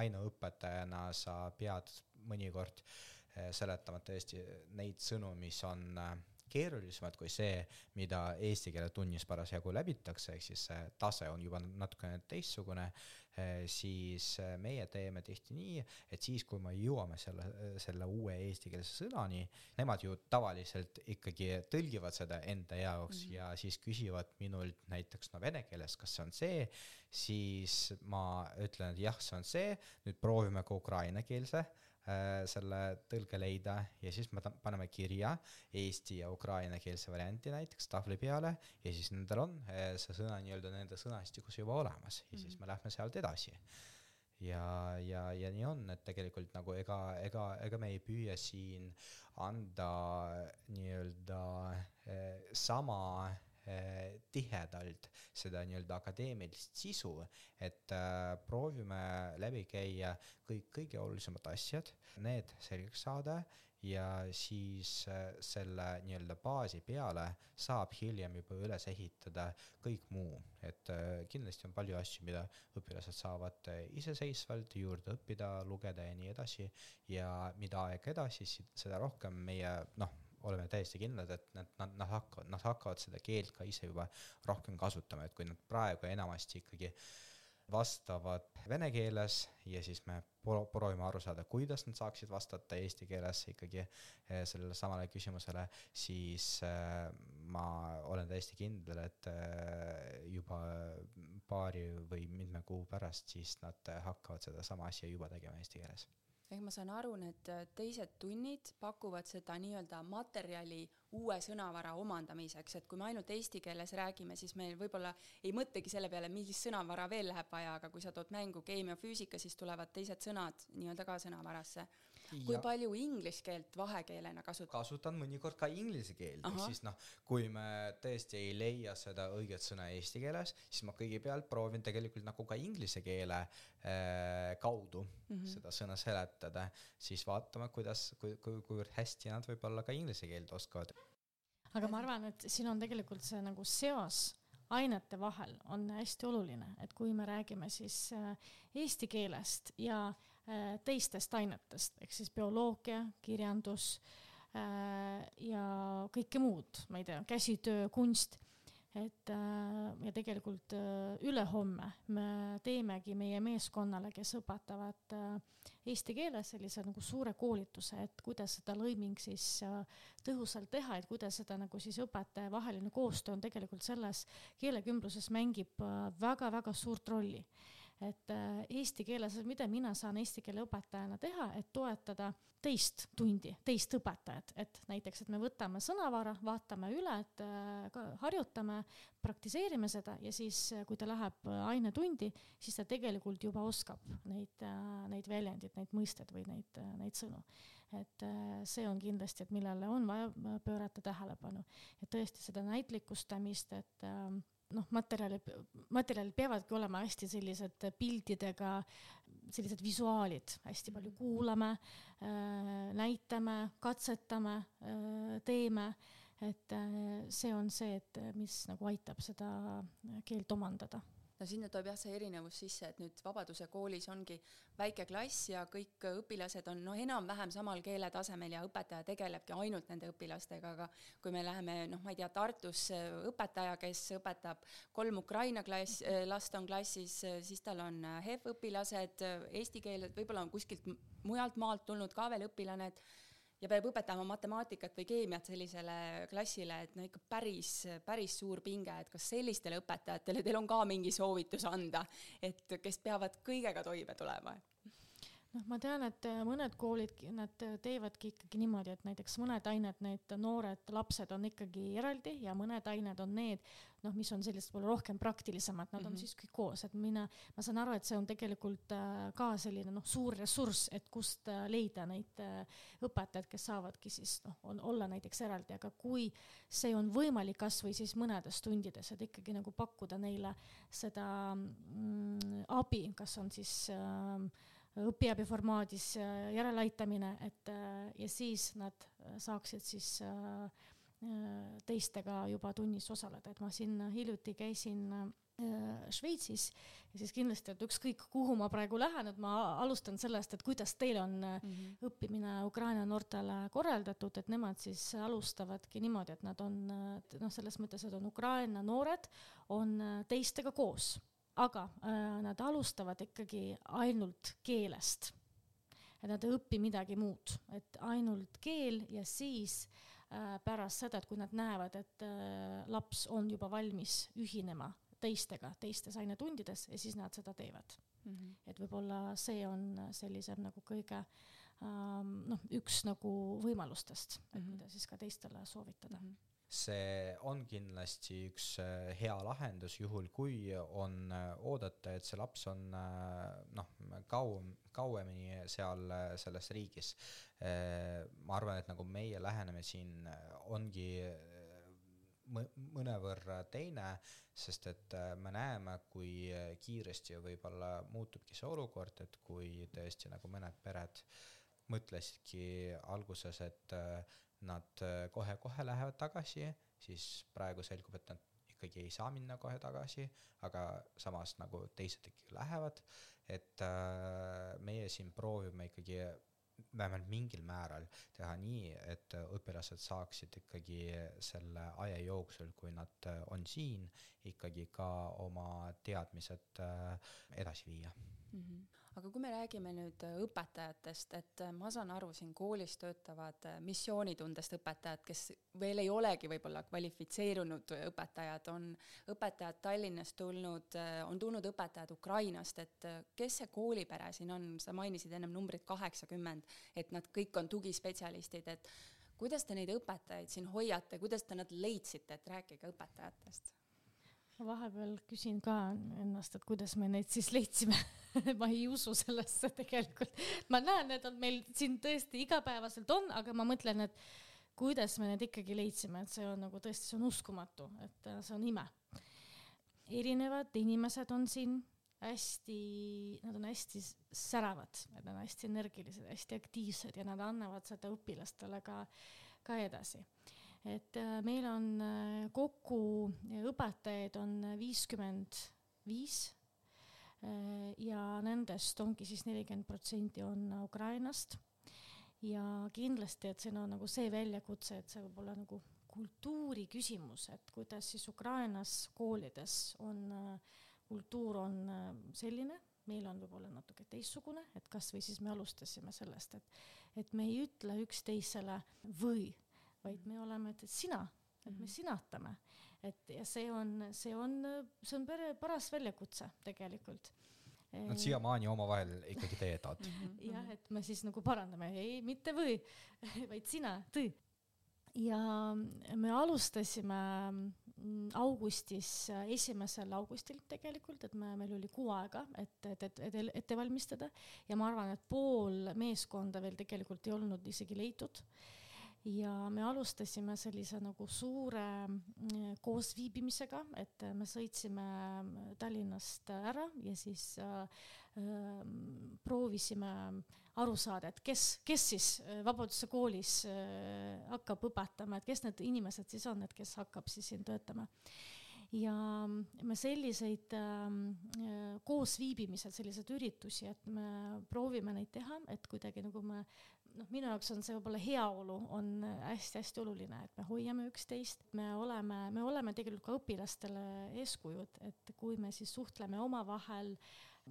aineõpetajana sa pead mõnikord seletama tõesti neid sõnu, mis on äh, keerulisemad kui see, mida eesti keele tunnis parasjagu läbitakse, ehk siis see tase on juba natukene teistsugune, eh, siis eh, meie teeme tihti nii, et siis, kui me jõuame selle, selle uue eestikeelse sõnani, nemad ju tavaliselt ikkagi tõlgivad seda enda jaoks mm -hmm. ja siis küsivad minult näiteks no vene keeles, kas see on see, siis ma ütlen, et jah, see on see, nüüd proovime ka ukrainakeelse selle tõlge leida ja siis me paneme kirja eesti ja ukrainakeelse varianti näiteks tahvli peale ja siis nendel on äh, see sõna nii-öelda nende sõnastikus juba olemas ja siis mhm. me lähme sealt edasi ja, ja, ja nii on, et tegelikult nagu ega, ega, ega me ei püüa siin anda nii-öelda eh, sama tihedalt seda nii-öelda akadeemilist sisu, et äh, proovime läbi käia kõik kõige olulisemad asjad, need selgeks saada ja siis äh, selle nii-öelda baasi peale saab hiljem juba üles ehitada kõik muu, et kindlasti on palju asju, mida õpilased saavad iseseisvalt juurde õppida, lugeda ja nii edasi. Ja mida aeg edasi, seda rohkem meie noh, oleme täiesti kindlad, et nad, nad, nad hakkavad, nad hakkavad seda keelt ka ise juba rohkem kasutama, et kui nad praegu enamasti ikkagi vastavad vene keeles ja siis me proovime aru saada, kuidas nad saaksid vastata eesti keeles ikkagi eh, sellele samale küsimusele, siis eh, ma olen täiesti kindel, et eh, juba paari või mitme kuu pärast siis nad hakkavad sedasama asja juba tegema eesti keeles ehk ma saan aru, need teised tunnid pakuvad seda nii-öelda materjali uue sõnavara omandamiseks, et kui me ainult eesti keeles räägime, siis me võib-olla ei mõtlegi selle peale, millist sõnavara veel läheb vaja, aga kui sa tood mängu keemia, füüsika, siis tulevad teised sõnad nii-öelda ka sõnavarasse. Kui palju inglise keelt vahekeelena kasutad? kasutan mõnikord ka inglise keelt, ehk siis noh, kui me tõesti ei leia seda õiget sõna eesti keeles, siis ma kõigepealt proovin tegelikult nagu ka inglise keele äh, kaudu mm -hmm. seda sõna seletada, siis vaatame, kuidas, kui, kui, kuivõrd hästi nad võib-olla ka inglise keelt oskavad aga ma arvan, et siin on tegelikult see nagu seos ainete vahel on hästi oluline, et kui me räägime siis äh, eesti keelest ja äh, teistest ainetest, ehk siis bioloogia, kirjandus äh, ja kõike muud, ma ei tea, käsitöö, kunst et äh, ja tegelikult äh, ülehomme me teemegi meie meeskonnale, kes õpetavad äh, eesti keeles sellise nagu suure koolituse, et kuidas seda lõiming siis tõhusalt teha, et kuidas seda nagu siis õpetaja vaheline koostöö on tegelikult selles keelekümbluses mängib väga-väga suurt rolli et äh, eesti keeles, mida mina saan eesti keele õpetajana teha, et toetada teist tundi, teist õpetajat, et näiteks, et me võtame sõnavara, vaatame üle, et äh, harjutame, praktiseerime seda ja siis, äh, kui ta läheb ainetundi, siis ta tegelikult juba oskab neid, neid väljendid, neid mõisteid või neid, neid sõnu. Et see on kindlasti, et millele on vaja pöörata tähelepanu, et tõesti seda näitlikustamist, et noh, materjalid, materjalid peavadki olema hästi sellised pildidega, sellised visuaalid, hästi palju kuulame, äh, näitame, katsetame, äh, teeme, et äh, see on see, et mis nagu aitab seda keelt omandada no sinna tuleb jah see erinevus sisse, et nüüd Vabaduse koolis ongi väike klass ja kõik õpilased on noh, enam-vähem samal keeletasemel ja õpetaja tegelebki ainult nende õpilastega, aga kui me läheme noh, ma ei tea, Tartusse õpetaja, kes õpetab kolm Ukraina klass, äh, last on klassis, äh, siis tal on äh, HEV õpilased, eesti keeled, võib-olla on kuskilt mujalt maalt tulnud ka veel õpilane, et ja peab õpetama matemaatikat või keemiat sellisele klassile, et no ikka päris, päris suur pinge, et kas sellistele õpetajatele teil on ka mingi soovitus anda, et kes peavad kõigega toime tulema? Noh, ma tean, et äh, mõned koolid, nad teevadki ikkagi niimoodi, et näiteks mõned ained, need noored lapsed on ikkagi eraldi ja mõned ained on need, noh, mis on sellised võib-olla rohkem praktilisemad, nad mm -hmm. on mhm. siis kõik koos, et mina, ma saan aru, et see on tegelikult äh, ka selline noh, suur ressurss, et kust äh, leida neid õpetajaid, kes saavadki siis noh, on olla näiteks eraldi, aga kui see on võimalik kasvõi siis mõnedes tundides, et ikkagi nagu pakkuda neile seda mm, abi, kas on siis äh, õpiabi formaadis äh, järeleaitamine, et äh, ja siis nad äh, saaksid siis teistega juba tunnis osaleda, et ma siin hiljuti käisin Šveitsis ja siis kindlasti, et ükskõik kuhu ma praegu lähen, et ma alustan sellest, et kuidas teil on mm -hmm. õppimine Ukraina noortele korraldatud, et nemad siis alustavadki niimoodi, et nad on noh, selles mõttes, et on Ukraina noored, on teistega koos aga äh, nad alustavad ikkagi ainult keelest. et nad ei õpi midagi muud, et ainult keel ja siis äh, pärast seda, et kui nad näevad, et äh, laps on juba valmis ühinema teistega teistes ainetundides ja siis nad seda teevad mm. -hmm. et võib-olla see on sellisem nagu kõige ähm, noh, üks nagu võimalustest, et mm -hmm. mida siis ka teistele soovitada mm. -hmm see on kindlasti üks äh, hea lahendus, juhul kui on äh, oodata, et see laps on äh, noh, kauem, kauemini seal selles riigis. ma arvan, et nagu meie läheneme siin ongi mõnevõrra teine, sest et me näeme, kui kiiresti võib-olla muutubki see olukord, et kui tõesti nagu mõned pered mõtlesidki alguses, et nad kohe-kohe lähevad tagasi, siis praegu selgub, et nad ikkagi ei saa minna kohe tagasi, aga samas nagu teised ikkagi lähevad, et äh, meie siin proovime ikkagi vähemalt mingil määral teha nii, et õpilased saaksid ikkagi selle aja jooksul, kui nad on siin, ikkagi ka oma teadmised äh, edasi viia mm. -hmm aga kui me räägime nüüd äh, õpetajatest, et äh, ma saan aru, siin koolis töötavad äh, missioonitundest õpetajad, kes veel ei olegi võib-olla kvalifitseerunud õpetajad, on õpetajad Tallinnast tulnud, on tulnud õpetajad Ukrainast, et kes see koolipere siin on, sa mainisid ennem numbrit kaheksakümmend, et nad kõik on tugispetsialistid, et kuidas te neid õpetajaid siin hoiate, kuidas te nad leidsite, et rääkige õpetajatest vahepeal küsin ka ennast, et kuidas me neid siis leidsime ma ei usu sellesse tegelikult. ma näen, et on meil siin tõesti igapäevaselt on, aga ma mõtlen, et kuidas me need ikkagi leidsime, et see on nagu tõesti, see on uskumatu, et äh, see on ime. erinevad inimesed on siin hästi, nad on hästi säravad, nad on hästi energilised, hästi aktiivsed ja nad annavad seda õpilastele ka, ka edasi et äh, meil on äh, kokku õpetajaid on viiskümmend viis äh, ja nendest ongi siis nelikümmend protsenti on Ukrainast. Ja kindlasti, et siin on nagu see väljakutse, et see võib olla nagu kultuuri küsimus, et kuidas siis Ukrainas koolides on, kultuur on selline, meil on võib-olla natuke teistsugune, et kasvõi siis me alustasime sellest, et, et me ei ütle üksteisele või vaid me oleme, et sina, et me mhm. sinatame. et ja see on, see on, see on pere paras väljakutse tegelikult. Nad siiamaani omavahel ikkagi teedavad mhm, jah, et me siis nagu parandame, ei, mitte või, vaid sina, tõi. ja me alustasime mm, augustis, esimesel augustil tegelikult, et me, meil oli kuu aega, et, et, et, et ette valmistada ja ma arvan, et pool meeskonda veel tegelikult ei olnud isegi leitud ja me alustasime sellise nagu suure mm, koosviibimisega, et me sõitsime Tallinnast ära ja siis äh, ähm, proovisime aru saada, et kes, kes siis äh, Vabaduse koolis äh, hakkab õpetama, et kes need inimesed siis on, et kes hakkab siis siin töötama. Ja me selliseid äh, koosviibimised, selliseid üritusi, et me proovime neid teha, et kuidagi nagu me noh, minu jaoks on see võib-olla heaolu on hästi-hästi oluline, et me hoiame üksteist, me oleme, me oleme tegelikult ka õpilastele eeskujud, et kui me siis suhtleme omavahel,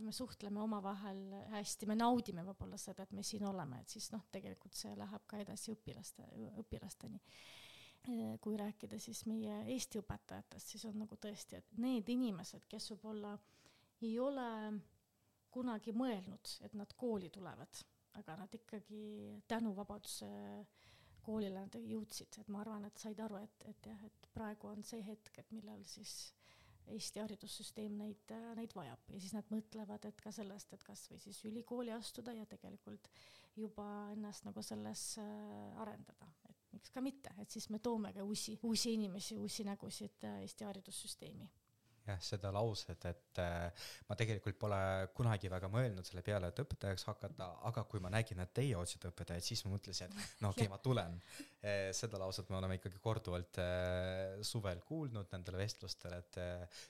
me suhtleme omavahel hästi, me naudime võib-olla seda, et me siin oleme, et siis noh, tegelikult see läheb ka edasi õpilaste, õpilasteni. Kui rääkida siis meie Eesti õpetajatest, siis on nagu tõesti, et need inimesed, kes võib-olla ei ole kunagi mõelnud, et nad kooli tulevad aga nad ikkagi tänu Vabaduse koolile nad jõudsid, et ma arvan, et said aru, et, et jah, et praegu on see hetk, et millal siis Eesti haridussüsteem neid, neid vajab. Ja siis nad mõtlevad, et ka sellest, et kas või siis ülikooli astuda ja tegelikult juba ennast nagu selles äh, arendada, et miks ka mitte, et siis me toome ka uusi, uusi inimesi, uusi nägusid äh, Eesti haridussüsteemi jah, seda lauset, et äh, ma tegelikult pole kunagi väga mõelnud selle peale, et õpetajaks hakata, aga kui ma nägin, et teie otsite õpetajaid, siis ma mõtlesin, et no okei okay,, ma tulen e,. seda lauset me oleme ikkagi korduvalt e, suvel kuulnud nendel vestlustel, et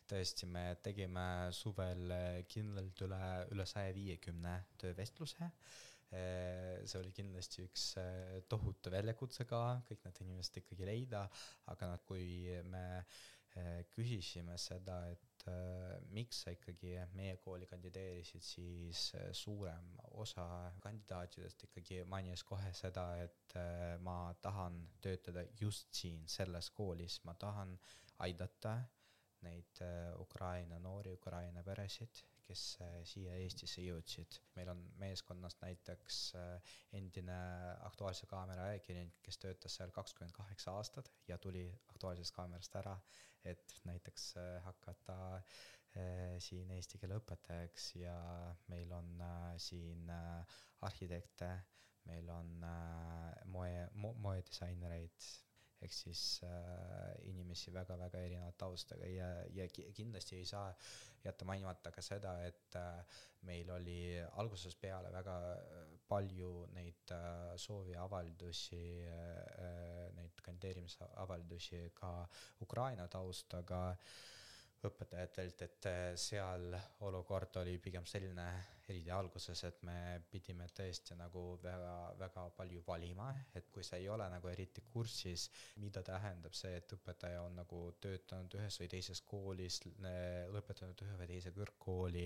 tõesti, me tegime suvel kindlalt üle, üle saja viiekümne töövestluse see oli kindlasti üks tohutu väljakutse ka, kõik need inimesed ikkagi leida, aga noh, kui me Äh, küsisime seda, et äh, miks sa ikkagi meie kooli kandideerisid, siis äh, suurem osa kandidaatidest ikkagi mainis kohe seda, et ma tahan töötada just siin selles koolis, ma tahan aidata neid Ukraina noori, Ukraina peresid, kes siia Eestisse jõudsid. meil on meeskonnas näiteks endine Aktuaalse Kaamera ajakirjanik, kes töötas seal kakskümmend kaheksa aastat ja tuli Aktuaalsest Kaamerast ära et näiteks äh, hakata äh, siin eesti keele õpetajaks ja meil on äh, siin arhitekte, meil on moe mo,, moedisainereid, ehk siis äh, inimesi väga-väga erineva taustaga ja, ja ki- kindlasti ei saa jätta mainimata ka seda, et äh, meil oli algusest peale väga palju neid äh, sooviavaldusi äh,, neid kandideerimisavaldusi ka Ukraina taustaga õpetajatelt, et äh, seal olukord oli pigem selline eriti alguses, et me pidime tõesti nagu väga-väga palju valima, et kui sa ei ole nagu eriti kursis, mida tähendab see, et õpetaja on nagu töötanud ühes või teises koolis, lõpetanud ühe või teise kõrgkooli,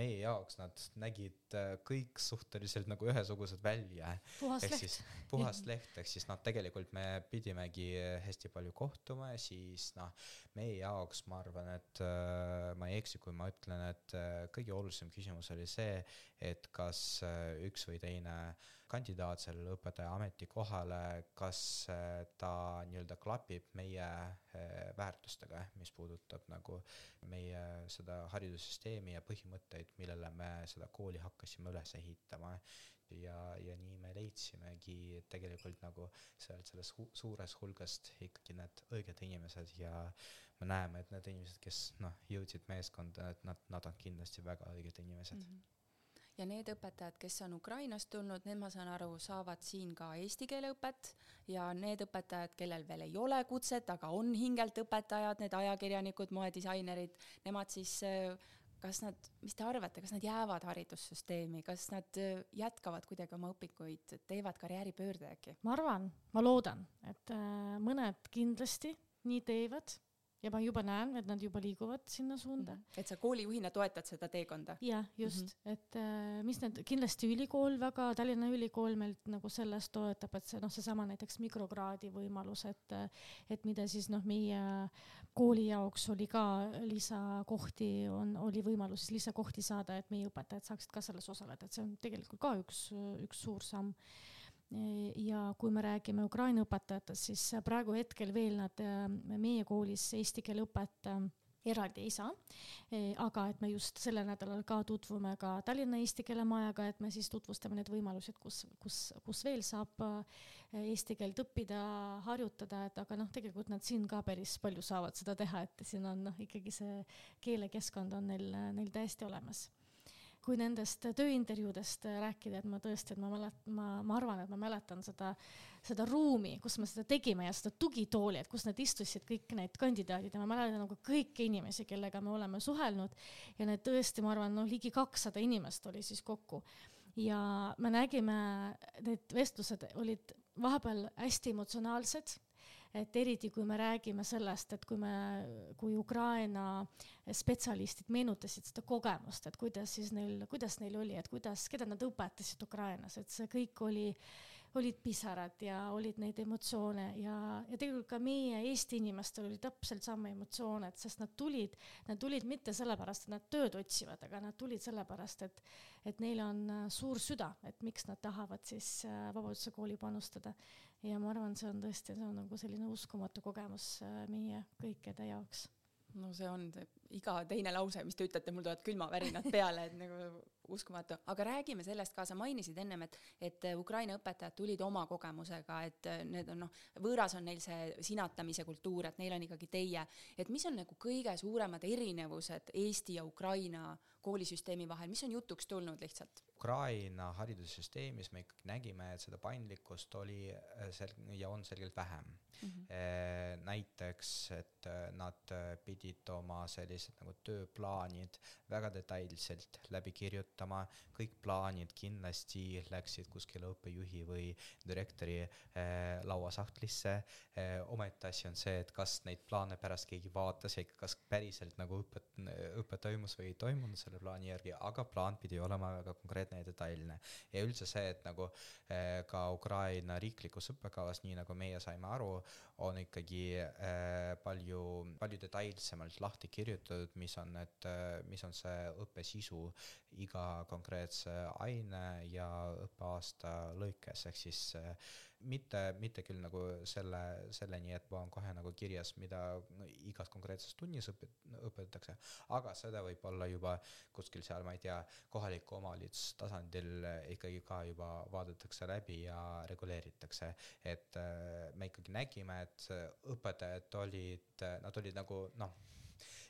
meie jaoks nad nägid äh, kõik suhteliselt nagu ühesugused välja. puhas leht. puhas leht, ehk siis noh, tegelikult me pidimegi hästi palju kohtuma ja siis noh, meie jaoks ma arvan, et äh, ma ei eksi, kui ma ütlen, et äh, kõige olulisem küsimus oli see, et kas äh, üks või teine kandidaat sellele õpetaja ametikohale, kas äh, ta nii-öelda klapib meie äh, väärtustega, mis puudutab nagu meie seda haridussüsteemi ja põhimõtteid, millele me seda kooli hakkasime üles ehitama ja, ja nii me leidsimegi tegelikult nagu sealt sellest hu suures hulgast ikkagi need õiged inimesed ja me näeme, et need inimesed, kes noh, jõudsid meeskonda, et nad, nad on kindlasti väga õiged inimesed mm. -hmm ja need õpetajad, kes on Ukrainast tulnud, need, ma saan aru, saavad siin ka eesti keele õpet. Ja need õpetajad, kellel veel ei ole kutset, aga on hingelt õpetajad, need ajakirjanikud, moedisainerid, nemad siis kas nad, mis te arvate, kas nad jäävad haridussüsteemi, kas nad jätkavad kuidagi oma õpikuid, teevad karjääripöörde äkki? ma arvan, ma loodan, et äh, mõned kindlasti nii teevad ja ma juba näen, et nad juba liiguvad sinna suunda. -hmm. et sa koolijuhina toetad seda teekonda? jah, just mm, -hmm. et äh, mis need, kindlasti ülikool väga, Tallinna Ülikool meilt nagu selles toetab, et see noh, seesama näiteks mikrokraadi võimalus, et et mida siis noh, meie kooli jaoks oli ka lisakohti, on, oli võimalus siis lisakohti saada, et meie õpetajad saaksid ka selles osaleda, et see on tegelikult ka üks, üks suur samm ja kui me räägime Ukraina õpetajatest, siis praegu hetkel veel nad meie koolis eesti keele õpet eraldi ei saa. aga et me just sellel nädalal ka tutvume ka Tallinna Eesti Keele Majaga, et me siis tutvustame need võimalused, kus, kus, kus veel saab eesti keelt õppida, harjutada, et aga noh, tegelikult nad siin ka päris palju saavad seda teha, et siin on noh, ikkagi see keelekeskkond on neil, neil täiesti olemas kui nendest tööintervjuudest rääkida, et ma tõesti, et ma mäletan, ma, ma arvan, et ma mäletan seda, seda ruumi, kus me seda tegime ja seda tugitooli, et kus nad istusid, kõik need kandidaadid. Ja ma mäletan nagu kõiki inimesi, kellega me oleme suhelnud. Ja need tõesti, ma arvan, noh, ligi kakssada inimest oli siis kokku. Ja me nägime, need vestlused olid vahepeal hästi emotsionaalsed et eriti kui me räägime sellest, et kui me, kui Ukraina spetsialistid meenutasid seda kogemust, et kuidas siis neil, kuidas neil oli, et kuidas, keda nad õpetasid Ukrainas, et see kõik oli olid pisarad ja olid neid emotsioone ja, ja tegelikult ka meie Eesti inimestel oli täpselt sama emotsioon, et sest nad tulid, nad tulid mitte sellepärast, et nad tööd otsivad, aga nad tulid sellepärast, et, et neil on suur süda, et miks nad tahavad siis äh, Vabaduse kooli panustada ja ma arvan, see on tõesti, see on nagu selline uskumatu kogemus äh, meie kõikide jaoks. no see on see iga teine lause, mis te ütlete, mul tulevad külmavärinad peale, et nagu uskumatu, aga räägime sellest ka, sa mainisid ennem, et, et Ukraina õpetajad tulid oma kogemusega, et need on noh, võõras on neil see sinatamise kultuur, et neil on ikkagi teie, et mis on nagu kõige suuremad erinevused Eesti ja Ukraina koolisüsteemi vahel, mis on jutuks tulnud lihtsalt? Ukraina haridussüsteemis me ikkagi nägime, et seda paindlikkust oli äh, sel- ja on selgelt vähem mm. -hmm. näiteks, et äh, nad pidid oma sellised nagu tööplaanid väga detailselt läbi kirjutama, kõik plaanid kindlasti läksid kuskile õppejuhi või direktori lauasahtlisse omaette asi on see, et kas neid plaane pärast keegi vaatas ja kas päriselt nagu õpet, õpe toimus või ei toimunud selle plaani järgi, aga plaan pidi olema väga konkreetne ja detailne. ja üldse see, et nagu eh, ka Ukraina riiklikus õppekavas, nii nagu meie saime aru, on ikkagi eh, palju, palju detailsemalt lahti kirjutatud mis on need, mis on see õppe sisu iga konkreetse aine ja õppeaasta lõikes, ehk siis mitte, mitte küll nagu selle, selleni, et on kohe nagu kirjas, mida no, igas konkreetses tunnis õpet-, õpetatakse, aga seda võib olla juba kuskil seal, ma ei tea, kohaliku omavalitsuse tasandil ikkagi ka juba vaadatakse läbi ja reguleeritakse. et äh, me ikkagi nägime, et õpetajad olid, nad olid nagu noh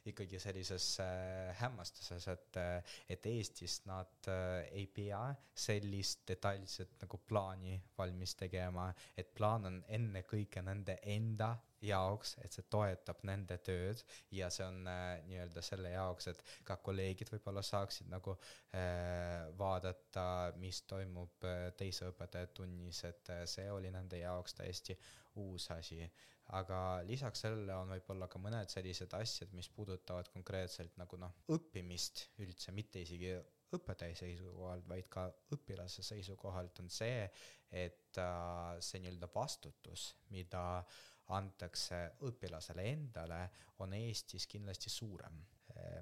ikkagi sellises äh, hämmastuses, et, äh, et Eestis nad äh, ei pea sellist detailset nagu plaani valmis tegema, et plaan on ennekõike nende enda jaoks, et see toetab nende tööd. Ja see on äh, nii-öelda selle jaoks, et ka kolleegid võib-olla saaksid nagu äh, vaadata, mis toimub äh, teise õpetaja tunnis, et äh, see oli nende jaoks täiesti uus asi aga lisaks sellele on võib-olla ka mõned sellised asjad, mis puudutavad konkreetselt nagu noh, õppimist üldse, mitte isegi õpetaja seisukohalt, vaid ka õpilase seisukohalt on see, et äh, see nii-öelda vastutus, mida antakse õpilasele endale, on Eestis kindlasti suurem.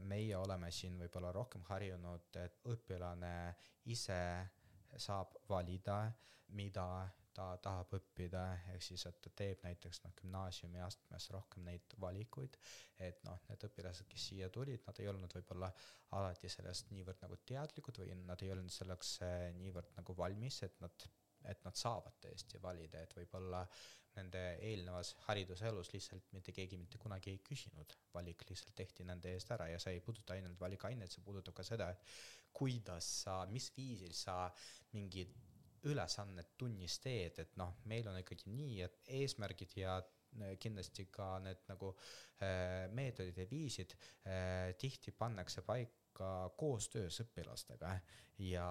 meie oleme siin võib-olla rohkem harjunud, et õpilane ise saab valida, mida ta tahab õppida, ehk siis, et ta teeb näiteks noh, gümnaasiumiastmes rohkem neid valikuid, et noh, need õpilased, kes siia tulid, nad ei olnud võib-olla alati sellest niivõrd nagu teadlikud või nad ei olnud selleks eh, niivõrd nagu valmis, et nad, et nad saavad tõesti valida, et võib-olla nende eelnevas hariduselus lihtsalt mitte keegi mitte kunagi ei küsinud, valik lihtsalt tehti nende eest ära ja see ei puuduta ainult valikainet, see puudutab ka seda, et kuidas sa, mis viisil sa mingit ülesannet tunnis teed, et noh, meil on ikkagi nii, et eesmärgid ja äh, kindlasti ka need nagu äh, meetodid ja viisid äh, tihti pannakse paika koostöös õpilastega ja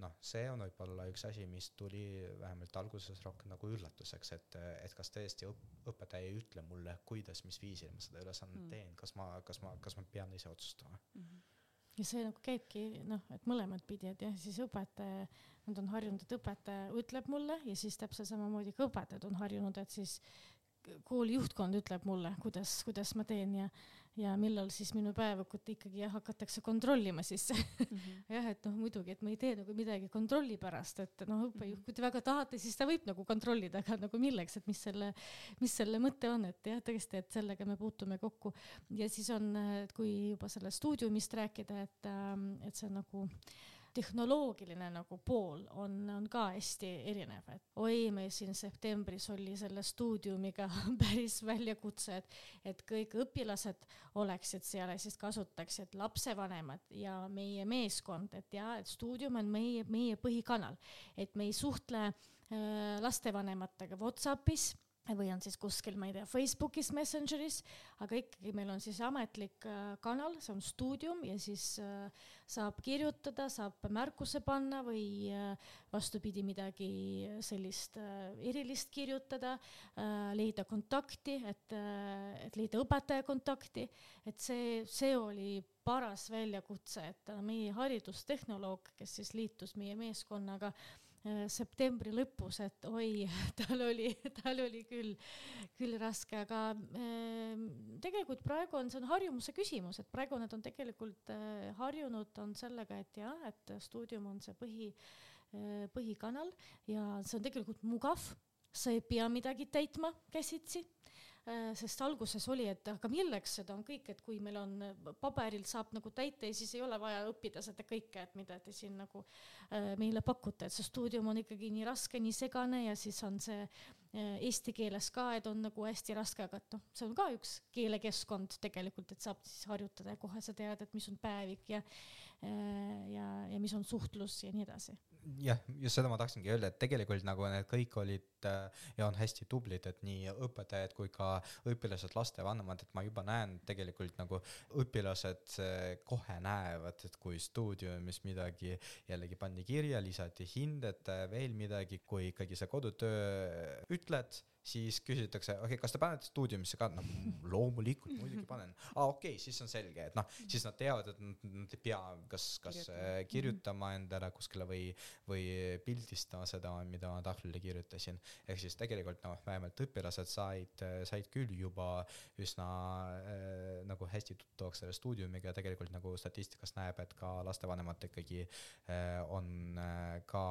noh, see on võib-olla üks asi, mis tuli vähemalt alguses rohkem nagu üllatuseks, et, et kas tõesti õp-, õpetaja ei ütle mulle, kuidas, mis viisil ma seda ülesannet mm. teen, kas ma, kas ma, kas ma pean ise otsustama mm. -hmm ja see nagu käibki noh, et mõlemat pidi, et jah, siis õpetaja nad on harjunud, et õpetaja ütleb mulle ja siis täpselt samamoodi ka õpetajad on harjunud, et siis kooli juhtkond ütleb mulle, kuidas, kuidas ma teen ja, ja millal siis minu päevikut ikkagi jah, hakatakse kontrollima siis mm. -hmm. jah, et noh, muidugi, et ma ei tee nagu midagi kontrolli pärast, et noh, õppejuht, kui te väga tahate, siis ta võib nagu kontrollida, aga nagu milleks, et mis selle, mis selle mõte on, et jah, tõesti, et sellega me puutume kokku. ja siis on, kui juba sellest stuudiumist rääkida, et, et see on nagu äh, tehnoloogiline nagu pool on, on ka hästi erinev, et oi, meil siin septembris oli selle stuudiumiga päris väljakutse, et, et kõik õpilased oleksid seal ja siis kasutaksid lapsevanemad ja meie meeskond, et ja, et stuudium on meie, meie põhikanal, et me ei suhtle äh, lastevanematega Whatsappis või on siis kuskil, ma ei tea, Facebookis, Messengeris, aga ikkagi meil on siis ametlik äh, kanal, see on stuudium ja siis äh, saab kirjutada, saab märkuse panna või äh, vastupidi, midagi sellist erilist kirjutada, leida kontakti, et, et leida õpetaja kontakti, et see, see oli paras väljakutse, et meie haridustehnoloog, kes siis liitus meie meeskonnaga septembri lõpus, et oi, tal oli, tal oli küll, küll raske, aga äh, tegelikult praegu on, see on harjumuse küsimus, et praegu nad on tegelikult äh, harjunud on sellega, et jah, et stuudium on see põhi äh,, põhikanal ja see on tegelikult mugav, sa ei pea midagi täitma käsitsi. Äh, sest alguses oli, et aga milleks seda on kõik, et kui meil on äh, paberil saab nagu täita ja siis ei ole vaja õppida seda kõike, et mida te siin nagu äh, meile pakute, et see stuudium on ikkagi nii raske, nii segane ja siis on see eesti keeles ka, et on nagu hästi raske, aga et noh, see on ka üks keelekeskkond tegelikult, et saab siis harjutada ja kohe sa tead, et mis on päevik ja ja, ja mis on suhtlus ja nii edasi jah, just seda ma tahtsingi öelda, et tegelikult nagu need kõik olid äh, ja on hästi tublid, et nii õpetajad kui ka õpilased, lastevanemad, et ma juba näen tegelikult nagu õpilased äh, kohe näevad, et kui stuudiumis midagi jällegi pandi kirja, lisati hinded, veel midagi, kui ikkagi sa kodutöö ütled siis küsitakse, okei okay,, kas te panete stuudiumisse ka, no loomulikult, muidugi panen. aa ah, okei okay,, siis on selge, et noh, siis nad teavad, et nad ei pea kas, kas kirjutama, kirjutama endale kuskile või, või pildistama seda, mida ma tahvlile kirjutasin. ehk siis tegelikult noh, vähemalt õpilased said, said küll juba üsna äh, nagu hästi tuttavaks selle stuudiumiga ja tegelikult nagu statistikast näeb, et ka lastevanemad ikkagi äh, on äh, ka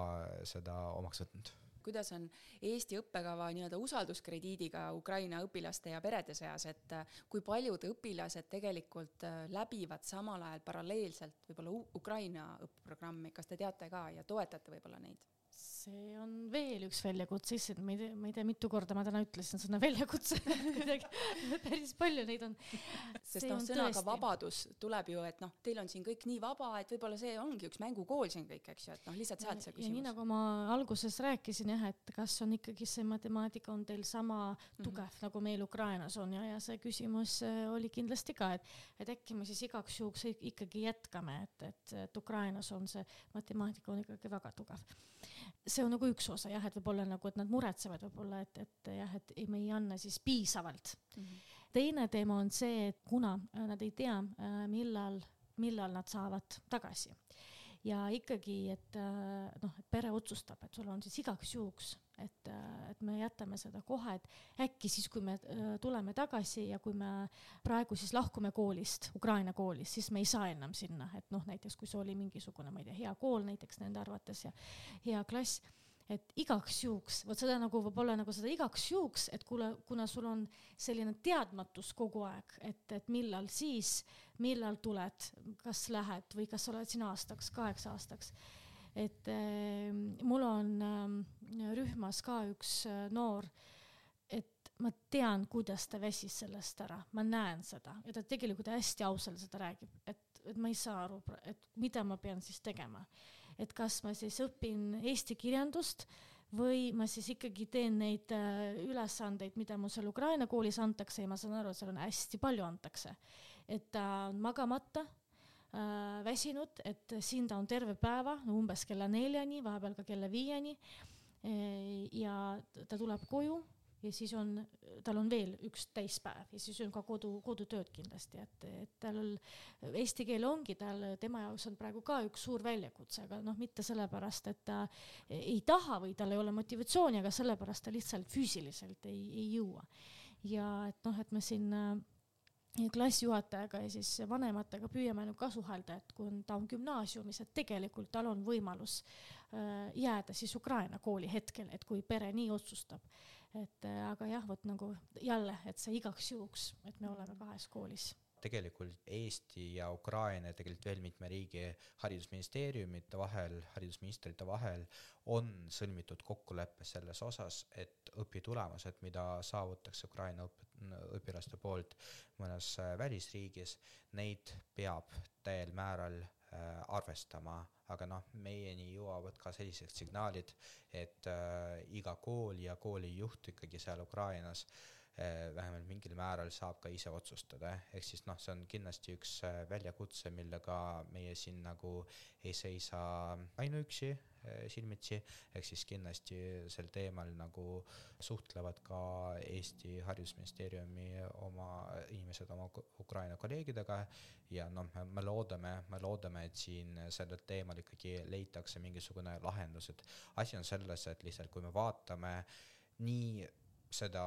seda omaks võtnud kuidas on Eesti õppekava nii-öelda usalduskrediidiga Ukraina õpilaste ja perede seas, et äh, kui paljud õpilased tegelikult äh, läbivad samal ajal paralleelselt võib-olla Ukraina õppeprogrammi, kas te teate ka ja toetate võib-olla neid? See on veel üks väljakutse, issand, ma ei tea, ma ei tea, mitu korda ma täna ütlesin sõna väljakutse kuidagi päris palju neid on. sest noh, sõnaga tõesti. vabadus tuleb ju, et noh, teil on siin kõik nii vaba, et võib-olla see ongi üks mängukool siin kõik, eks ju, et noh, lihtsalt sealt see küsimus. nii nagu ma alguses rääkisin jah, et kas on ikkagi see matemaatika on teil sama tugev mm -hmm. nagu meil Ukrainas on ja, ja see küsimus äh, oli kindlasti ka, et, et äkki me siis igaks juhuks ikkagi jätkame, et, et, et Ukrainas on see matemaatika on ikkagi väga tugev see on nagu üks osa jah, et võib-olla nagu, et nad muretsevad võib-olla, et, et jah, et ei, me ei anna siis piisavalt mm. -hmm. teine teema on see, et kuna äh, nad ei tea, äh, millal, millal nad saavad tagasi ja ikkagi, et äh, noh, pere otsustab, et sul on siis igaks juhuks et, et me jätame seda kohe, et äkki siis, kui me äh, tuleme tagasi ja kui me praegu siis lahkume koolist, Ukraina koolist, siis me ei saa enam sinna, et noh, näiteks kui see oli mingisugune, ma ei tea, hea kool näiteks nende arvates ja hea klass et igaks juhuks, vot seda nagu võib-olla nagu seda igaks juhuks, et kuule, kuna sul on selline teadmatus kogu aeg, et, et millal siis, millal tuled, kas lähed või kas oled siin aastaks, kaheks aastaks et äh, mul on äh, rühmas ka üks äh, noor, et ma tean, kuidas ta väsis sellest ära, ma näen seda. Ja ta tegelikult hästi ausalt seda räägib, et, et ma ei saa aru, et mida ma pean siis tegema. et kas ma siis õpin eesti kirjandust või ma siis ikkagi teen neid äh, ülesandeid, mida mul seal Ukraina koolis antakse. Ja ma saan aru, et seal on hästi palju antakse. et ta on magamata väsinud, et siin ta on terve päeva, umbes kella neljani, vahepeal ka kella viieni e,. ja ta tuleb koju ja siis on, tal on veel üks täispäev ja siis on ka kodu, kodutööd kindlasti, et, et tal eesti keel ongi tal, tema jaoks on praegu ka üks suur väljakutse, aga noh, mitte sellepärast, et ta ei taha või tal ei ole motivatsiooni, aga sellepärast ta lihtsalt füüsiliselt ei, ei jõua. ja et noh, et me siin äh, klassijuhatajaga ja siis vanematega püüame nagu ka suhelda, et kui on, ta on gümnaasiumis, et tegelikult tal on võimalus äh, jääda siis Ukraina kooli hetkel, et kui pere nii otsustab. et äh, aga jah, vot nagu jälle, et see igaks juhuks, et me oleme kahes koolis tegelikult Eesti ja Ukraina ja tegelikult veel mitme riigi haridusministeeriumite vahel, haridusministrite vahel on sõlmitud kokkulepe selles osas, et õpitulemused, mida saavutatakse Ukraina õp-, õpilaste poolt mõnes äh, välisriigis, neid peab täiel määral äh, arvestama, aga noh, meieni jõuavad ka sellised signaalid, et äh, iga kool ja koolijuht ikkagi seal Ukrainas äh, vähemalt mingil määral saab ka ise otsustada, ehk siis noh, see on kindlasti üks eh, väljakutse, millega meie siin nagu ei seisa ainuüksi eh, silmitsi, ehk siis kindlasti sel teemal nagu suhtlevad ka Eesti Haridusministeeriumi oma inimesed oma Ukraina kolleegidega. Ja noh, me loodame, me loodame, et siin sellel teemal ikkagi leitakse mingisugune lahendus, et asi on selles, et lihtsalt kui me vaatame nii seda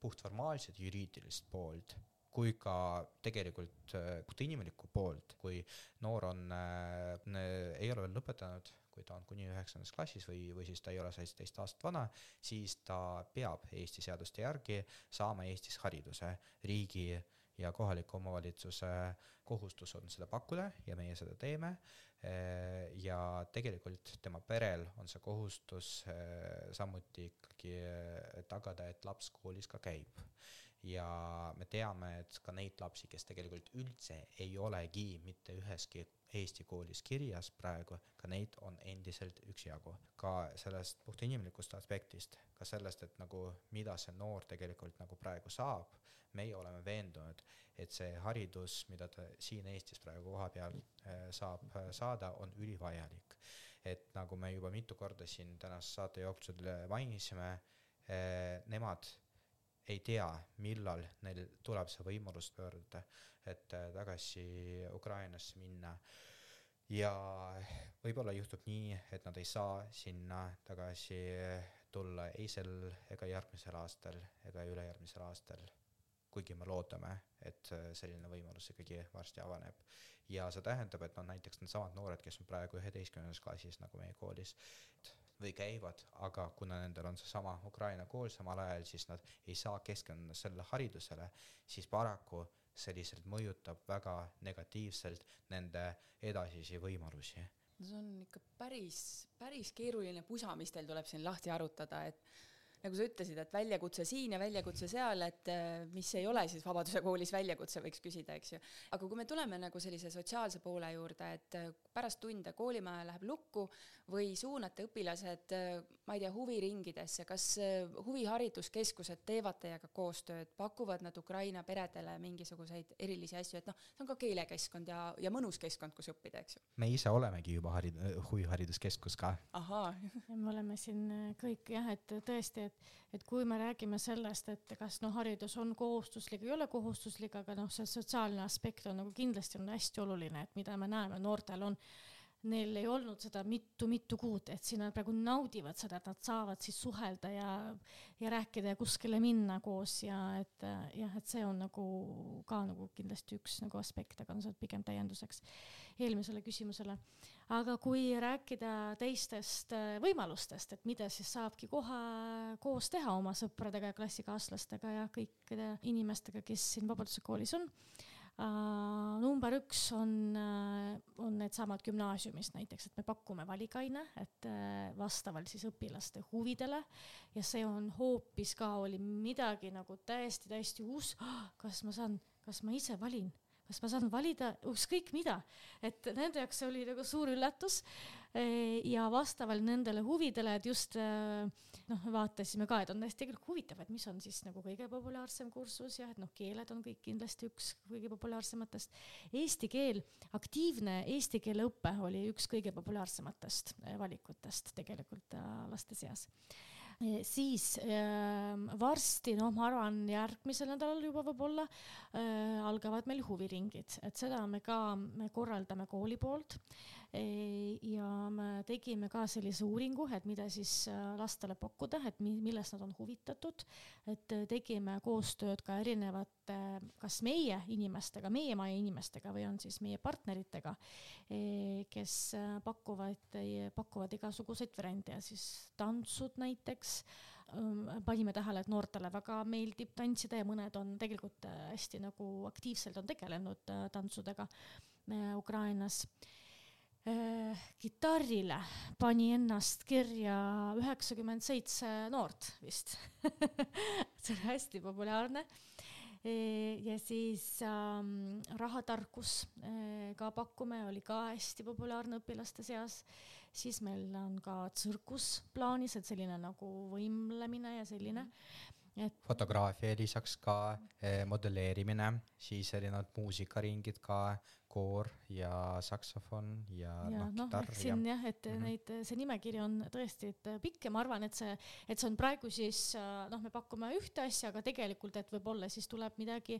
puhtformaalset juriidilist poolt kui ka tegelikult äh, puhtinimlikku poolt, kui noor on äh,, ei ole veel lõpetanud, kui ta on kuni üheksandas klassis või, või siis ta ei ole seitseteist aastat vana, siis ta peab Eesti seaduste järgi saama Eestis hariduse. riigi ja kohaliku omavalitsuse kohustus on seda pakkuda ja meie seda teeme ja tegelikult tema perel on see kohustus äh, samuti ikkagi tagada, et laps koolis ka käib. ja me teame, et ka neid lapsi, kes tegelikult üldse ei olegi mitte üheski Eesti koolis kirjas praegu, ka neid on endiselt üksjagu. ka sellest puhtinimlikust aspektist, ka sellest, et nagu mida see noor tegelikult nagu praegu saab, meie oleme veendunud, et see haridus, mida ta siin Eestis praegu kohapeal äh, saab äh, saada, on ülivajalik et nagu me juba mitu korda siin tänase saate jooksul mainisime, nemad ei tea, millal neil tuleb see võimalus pöörduda, et tagasi Ukrainasse minna ja võib-olla juhtub nii, et nad ei saa sinna tagasi tulla ei sel ega järgmisel aastal ega ülejärgmisel aastal. kuigi me loodame, et selline võimalus ikkagi varsti avaneb. ja see tähendab, et noh, näiteks needsamad noored, kes on praegu üheteistkümnendas klassis nagu meie koolis või käivad, aga kuna nendel on seesama Ukraina kool samal ajal, siis nad ei saa keskenduda sellele haridusele, siis paraku see lihtsalt mõjutab väga negatiivselt nende edasisi võimalusi. No see on ikka päris, päris keeruline pusa, mis teil tuleb siin lahti arutada, et nagu sa ütlesid, et väljakutse siin ja väljakutse seal, et äh, mis ei ole siis Vabaduse koolis väljakutse, võiks küsida, eks ju. aga kui me tuleme nagu sellise sotsiaalse poole juurde, et äh, pärast tunde koolimaja läheb lukku või suunate õpilased, äh, ma ei tea, huviringidesse, kas huvihariduskeskused teevad teiega koostööd, pakuvad nad Ukraina peredele mingisuguseid erilisi asju, et noh, see on ka keelekeskkond ja, ja mõnus keskkond, kus õppida, eks ju. me ise olemegi juba harid-, huvihariduskeskus ka. ahaa me oleme siin kõik jah, et tõesti, et, et kui me räägime sellest, et kas noh, haridus on kohustuslik, ei ole kohustuslik, aga noh, see sotsiaalne aspekt on nagu kindlasti on hästi oluline, et mida me näeme, noortel on neil ei olnud seda mitu-mitu kuud, et siin nad praegu naudivad seda, et nad saavad siis suhelda ja, ja rääkida ja kuskile minna koos ja et jah, et see on nagu ka nagu kindlasti üks nagu aspekt, aga no see on pigem täienduseks eelmisele küsimusele. aga kui rääkida teistest äh, võimalustest, et mida siis saabki kohe koos teha oma sõpradega ja klassikaaslastega ja kõikide inimestega, kes siin Vabaduse koolis on number üks on uh,, on needsamad gümnaasiumist näiteks, et me pakume valikaine, et uh, vastavalt siis õpilaste huvidele. Ja see on hoopis ka oli midagi nagu täiesti-täiesti uus, kas ma saan, kas ma ise valin? Kas ma saan valida ükskõik mida, et nende jaoks see oli nagu suur üllatus ja vastavalt nendele huvidele, et just noh, vaatasime ka, et on hästi huvitav, et mis on siis nagu kõige populaarsem kursus ja et noh, keeled on kõik kindlasti üks kõige populaarsematest. Eesti keel, aktiivne eesti keele õpe oli üks kõige populaarsematest valikutest tegelikult laste seas siis äh, varsti, noh, ma arvan, järgmisel nädalal juba võib-olla äh, algavad meil huviringid, et seda me ka, me korraldame kooli poolt e,. ja me tegime ka sellise uuringu, et mida siis äh, lastele pakkuda, et mi, millest nad on huvitatud, et äh, tegime koostööd ka erinevate, kas meie inimestega, meie maja inimestega või on siis meie partneritega e,, kes äh, pakuvad, pakuvad igasuguseid variante. Ja siis tantsud näiteks näiteks panime tähele, et noortele väga meeldib tantsida ja mõned on tegelikult hästi nagu aktiivselt on tegelenud tantsudega Ukrainas kitarrile pani ennast kirja üheksakümmend seitse noort vist see on hästi populaarne. ja siis ähm, rahatarkus äh, ka pakume, oli ka hästi populaarne õpilaste seas siis meil on ka tsirkus plaanis, et selline nagu võimlemine ja selline. -hmm. et fotograafia lisaks ka eh, modelleerimine, siis erinevad muusikaringid ka, koor ja saksofon ja, ja noh, kitarr. siin jah, et mm -hmm. neid, see nimekiri on tõesti et pikk ja ma arvan, et see, et see on praegu siis noh, me pakume ühte asja, aga tegelikult, et võib-olla siis tuleb midagi,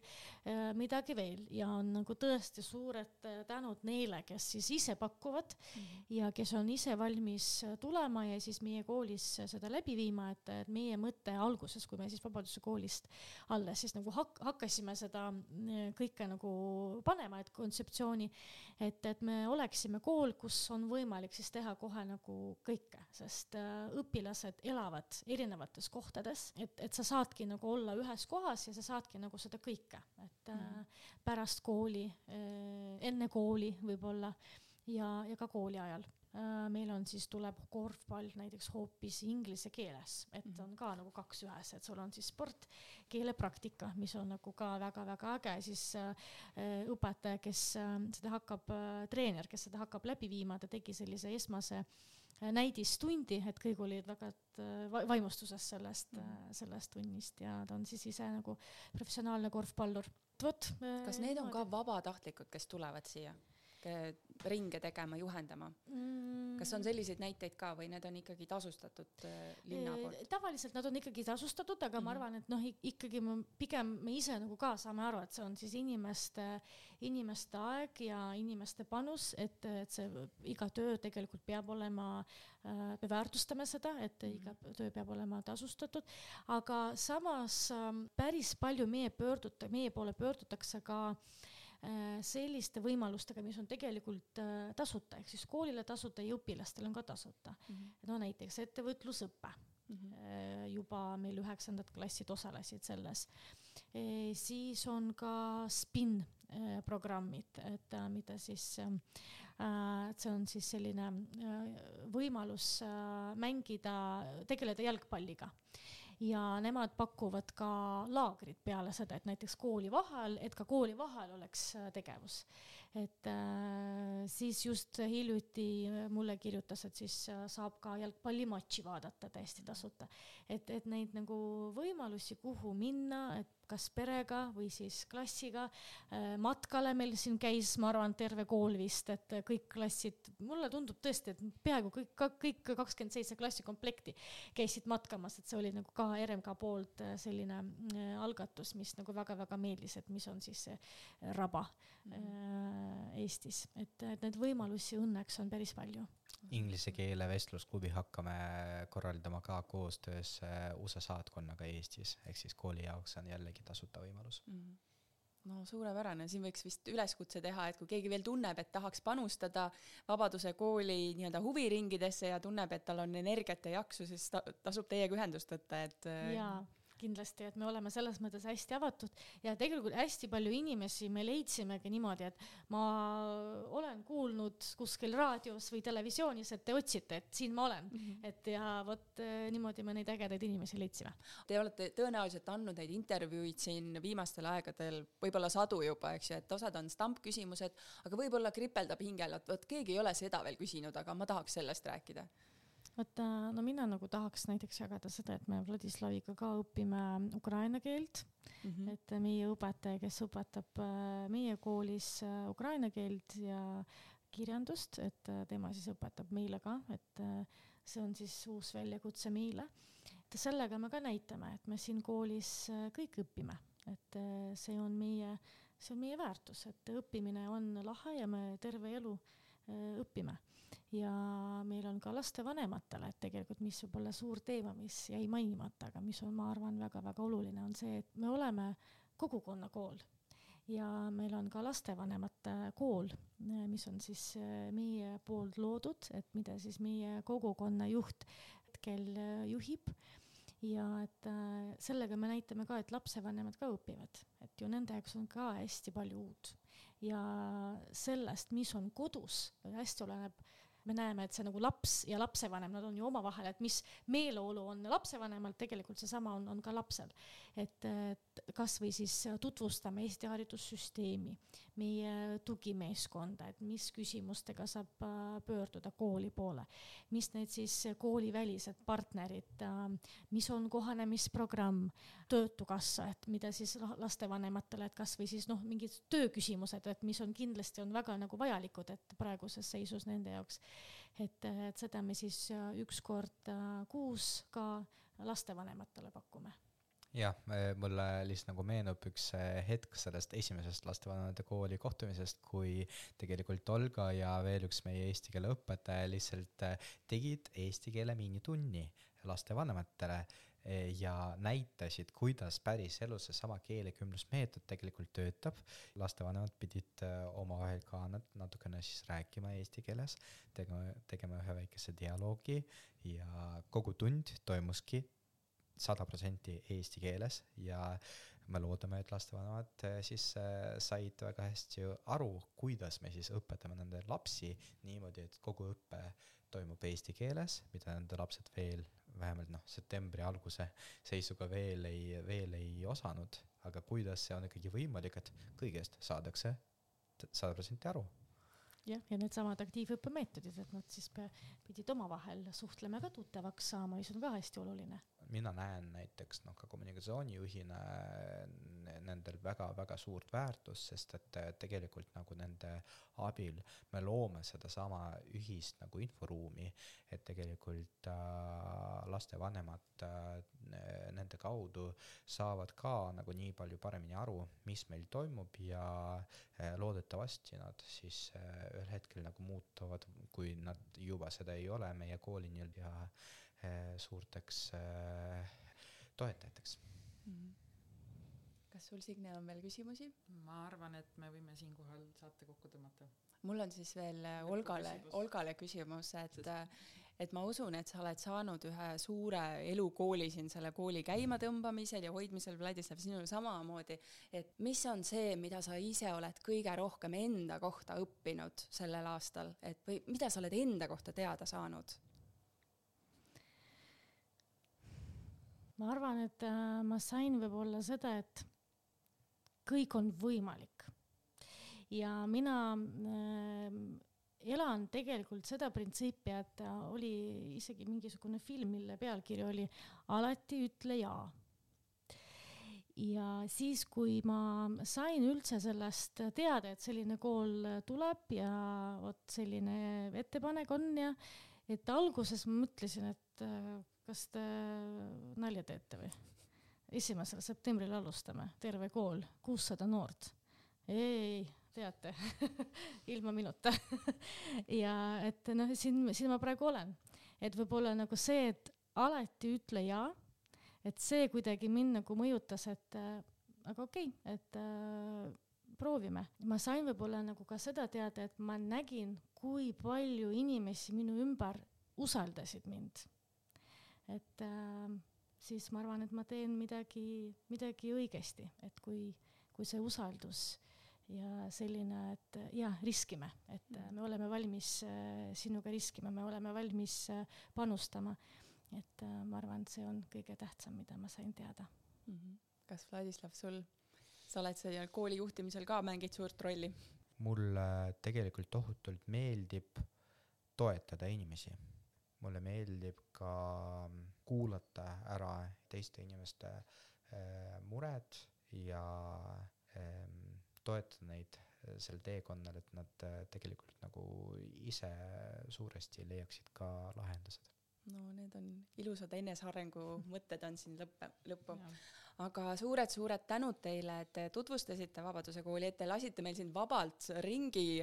midagi veel ja on nagu tõesti suured tänud neile, kes siis ise pakuvad mm -hmm. ja kes on ise valmis tulema ja siis meie koolis seda läbi viima, et, et meie mõte alguses, kui me siis Vabaduse koolist alles siis nagu hak-, hakkasime seda kõike nagu panema, et kontseptsioon kontseptsiooni, et, et me oleksime kool, kus on võimalik siis teha kohe nagu kõike, sest äh, õpilased elavad erinevates kohtades, et, et sa saadki nagu olla ühes kohas ja sa saadki nagu seda kõike, et äh, mm. pärast kooli, äh, enne kooli võib-olla ja, ja ka kooli ajal meil on siis, tuleb korvpall näiteks hoopis inglise keeles, et mhm. on ka nagu kaks ühes, et sul on siis sport, keelepraktika, mis on nagu ka väga-väga äge, siis äh, õpetaja, kes äh, seda hakkab äh,, treener, kes seda hakkab läbi viima, ta tegi sellise esmase äh, näidistundi, et kõik olid väga äh, vaimustuses sellest mm, -hmm. sellest tunnist ja ta on siis ise nagu professionaalne korvpallur. vot. kas need on ka vabatahtlikud, kes tulevad siia? Eh, ringe tegema, juhendama mm.? kas on selliseid näiteid ka või need on ikkagi tasustatud eh, linna poolt? tavaliselt nad on ikkagi tasustatud, aga mm -hmm. ma mhm. arvan, et noh, ikkagi me pigem me ise nagu ka saame aru, et see on siis inimeste, inimeste aeg ja inimeste panus, et, et see iga töö tegelikult peab olema me väärtustame seda, et -hmm. iga töö peab olema tasustatud, aga samas päris palju meie pöördute, meie poole pöördutakse ka äh, selliste võimalustega, mis on tegelikult äh, tasuta, ehk siis koolile tasuta ja õpilastel on ka tasuta mm. -hmm. no näiteks ettevõtlusõpe mm, -hmm. juba meil üheksandad klassid osalesid selles e,. siis on ka SPIN programmid, et mida siis äh, see on siis selline võimalus mängida, tegeleda jalgpalliga ja nemad pakuvad ka laagrit peale seda, et näiteks kooli vahel, et ka kooli vahel oleks äh, tegevus. et äh, siis just hiljuti mulle kirjutas, et siis äh, saab ka jalgpallimatši vaadata täiesti tasuta. et, et neid nagu võimalusi, kuhu minna, et kas perega või siis klassiga. Äh, matkale meil siin käis, ma arvan, terve kool vist, et kõik klassid, mulle tundub tõesti, et peaaegu kõik, kõik kakskümmend seitse klassikomplekti käisid matkamas, et see oli nagu ka RMK poolt äh, selline äh, algatus, mis nagu väga-väga meeldis, et mis on siis see raba mm -hmm. Eestis, et, et neid võimalusi õnneks on päris palju Inglise keele vestlusklubi hakkame korraldama ka koostöös äh, USA saatkonnaga Eestis, ehk siis kooli jaoks on jällegi tasuta võimalus mm. no suurepärane, siin võiks vist üleskutse teha, et kui keegi veel tunneb, et tahaks panustada Vabaduse kooli nii-öelda huviringidesse ja tunneb, et tal on energiat ja jaksu, siis ta, tasub teiega ühendust võtta, et. Äh, jaa kindlasti, et me oleme selles mõttes hästi avatud ja tegelikult hästi palju inimesi me leidsimegi niimoodi, et ma olen kuulnud kuskil raadios või televisioonis, et te otsite, et siin ma olen mm, -hmm. et ja vot eh, niimoodi me neid ägedaid inimesi leidsime. Te olete tõenäoliselt andnud neid intervjuuid siin viimastel aegadel võib-olla sadu juba, eks ju, et osad on stampküsimused, aga võib-olla kripeldab hingel, et vot keegi ei ole seda veel küsinud, aga ma tahaks sellest rääkida vaata, no mina nagu tahaks näiteks jagada seda, et me Vladislaviga ka õpime ukraina keelt mm. -hmm. et meie õpetaja, kes õpetab äh, meie koolis äh, ukraina keelt ja kirjandust, et äh, tema siis õpetab meile ka, et see on siis uus väljakutse meile. et sellega me ka näitame, et me siin koolis kõik õpime, et see on meie, see on meie väärtus, et õppimine on lahe ja me terve elu õpime ja meil on ka lastevanematele, et tegelikult, mis võib olla suur teema, mis jäi mainimata, aga mis on, ma arvan, väga-väga oluline, on see, et me oleme kogukonnakool. Ja meil on ka lastevanemate kool, mis on siis äh, meie poolt loodud, et mida siis meie kogukonna juht hetkel äh, juhib. Ja et äh, sellega me näitame ka, et lapsevanemad ka õpivad, et ju nende jaoks on ka hästi palju uut. Ja sellest, mis on kodus, hästi oleneb me näeme, et see nagu laps ja lapsevanem, nad on ju omavahel, et mis meeleolu on lapsevanemal, tegelikult seesama on, on ka lapsel. et, et kasvõi siis tutvustame Eesti haridussüsteemi, meie tugimeeskonda, et mis küsimustega saab äh, pöörduda kooli poole, mis need siis koolivälised partnerid, äh, mis on kohanemisprogramm, Töötukassa, et mida siis lastevanematele, et kasvõi siis noh, mingid tööküsimused, et mis on kindlasti on väga nagu vajalikud, et praeguses seisus nende jaoks. et, et seda me siis äh, üks kord kuus ka lastevanematele pakume jah, mulle lihtsalt nagu meenub üks äh, hetk sellest esimesest lastevanemate kooli kohtumisest, kui tegelikult Olga ja veel üks meie eesti keele õpetaja lihtsalt äh, tegid eesti keele minitunni lastevanematele e, ja näitasid, kuidas päriselus seesama keelekümblusmeetod tegelikult töötab. lastevanemad pidid äh, omavahel ka nat-, natukene siis rääkima eesti keeles, tegema, tegema ühe väikese dialoogi ja kogu tund toimuski sada protsenti eesti keeles ja me loodame, et lastevanemad eh, siis eh, said väga hästi aru, kuidas me siis õpetame nende lapsi niimoodi, et kogu õpe toimub eesti keeles, mida nende lapsed veel vähemalt noh, septembri alguse seisuga veel ei, veel ei osanud, aga kuidas see on ikkagi võimalik, et kõigest saadakse sada protsenti aru jah, ja needsamad aktiivõppemeetodid, et nad siis pidid omavahel suhtlema ka tuttavaks saama, mis on ka hästi oluline. Mina näen näiteks noh, ka kommunikatsioonijuhina nendel väga-väga suurt väärtust, sest et tegelikult nagu nende abil me loome sedasama ühist nagu inforuumi, et tegelikult äh, lastevanemad äh, nende kaudu saavad ka nagu nii palju paremini aru, mis meil toimub ja äh, loodetavasti nad siis äh, ühel hetkel nagu muutuvad, kui nad juba seda ei ole, meie kooli nii-öelda äh, suurteks äh, toetajateks mm. -hmm kas sul, Signe, on veel küsimusi? ma arvan, et me võime siinkohal saate kokku tõmmata. mul on siis veel Olgale, Olgale küsimus, et et ma usun, et sa oled saanud ühe suure elukooli siin selle kooli käima tõmbamisel ja hoidmisel, Vladislav, sinul samamoodi, et mis on see, mida sa ise oled kõige rohkem enda kohta õppinud sellel aastal, et või mida sa oled enda kohta teada saanud? Ma arvan, et äh, ma sain võib-olla seda, et kõik on võimalik. ja mina äh, elan tegelikult seda printsiipi, et oli isegi mingisugune film, mille pealkiri oli Alati ütle jaa. ja siis, kui ma sain üldse sellest teada, et selline kool tuleb ja vot selline ettepanek on ja et alguses ma mõtlesin, et äh, kas te nalja teete või? esimesel septembril alustame, terve kool, kuussada noort. ei, teate ilma minuta ja et noh, siin, siin ma praegu olen, et võib-olla nagu see, et alati ütle jaa, et see kuidagi mind nagu mõjutas, et äh, aga okei okay,, et äh, proovime. ma sain võib-olla nagu ka seda teada, et ma nägin, kui palju inimesi minu ümber usaldasid mind. Et äh, siis ma arvan, et ma teen midagi, midagi õigesti, et kui, kui see usaldus ja selline, et jaa, riskime, et mm. me oleme valmis äh, sinuga riskima, me oleme valmis äh, panustama. et äh, ma arvan, et see on kõige tähtsam, mida ma sain teada mm. -hmm. kas Vladislav, sul, sa oled seal kooli juhtimisel ka mängid suurt rolli? mulle tegelikult tohutult meeldib toetada inimesi. mulle meeldib ka kuulata ära teiste inimeste äh, mured ja äh, toetada neid äh, sel teekonnal, et nad äh, tegelikult nagu ise suuresti leiaksid ka lahendused. No need on ilusad enesearengu mõtted on siin lõppe, lõppu aga suured-suured tänud teile, et te tutvustasite Vabaduse kooli, et te lasite meil siin vabalt ringi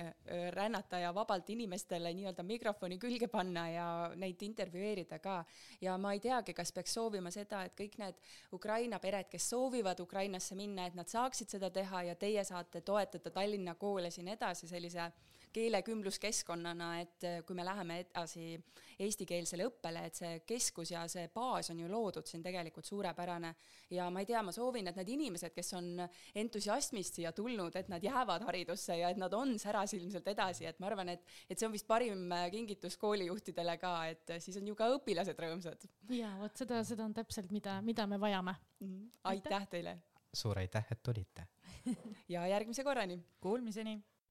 rännata ja vabalt inimestele nii-öelda mikrofoni külge panna ja neid intervjueerida ka. ja ma ei teagi, kas peaks soovima seda, et kõik need Ukraina pered, kes soovivad Ukrainasse minna, et nad saaksid seda teha ja teie saate toetada Tallinna koole siin edasi sellise keelekümbluskeskkonnana, et äh, kui me läheme edasi eestikeelsele õppele, et see keskus ja see baas on ju loodud siin tegelikult suurepärane. ja ma ei tea, ma soovin, et need inimesed, kes on entusiasmist siia tulnud, et nad jäävad haridusse ja et nad on särasilmselt edasi, et ma arvan, et, et see on vist parim äh, kingitus koolijuhtidele ka, et äh, siis on ju ka õpilased rõõmsad. ja vot seda, seda on täpselt, mida, mida me vajame mm. aitäh, aitäh teile! suur aitäh, et tulite ja järgmise korrani! Kuulmiseni!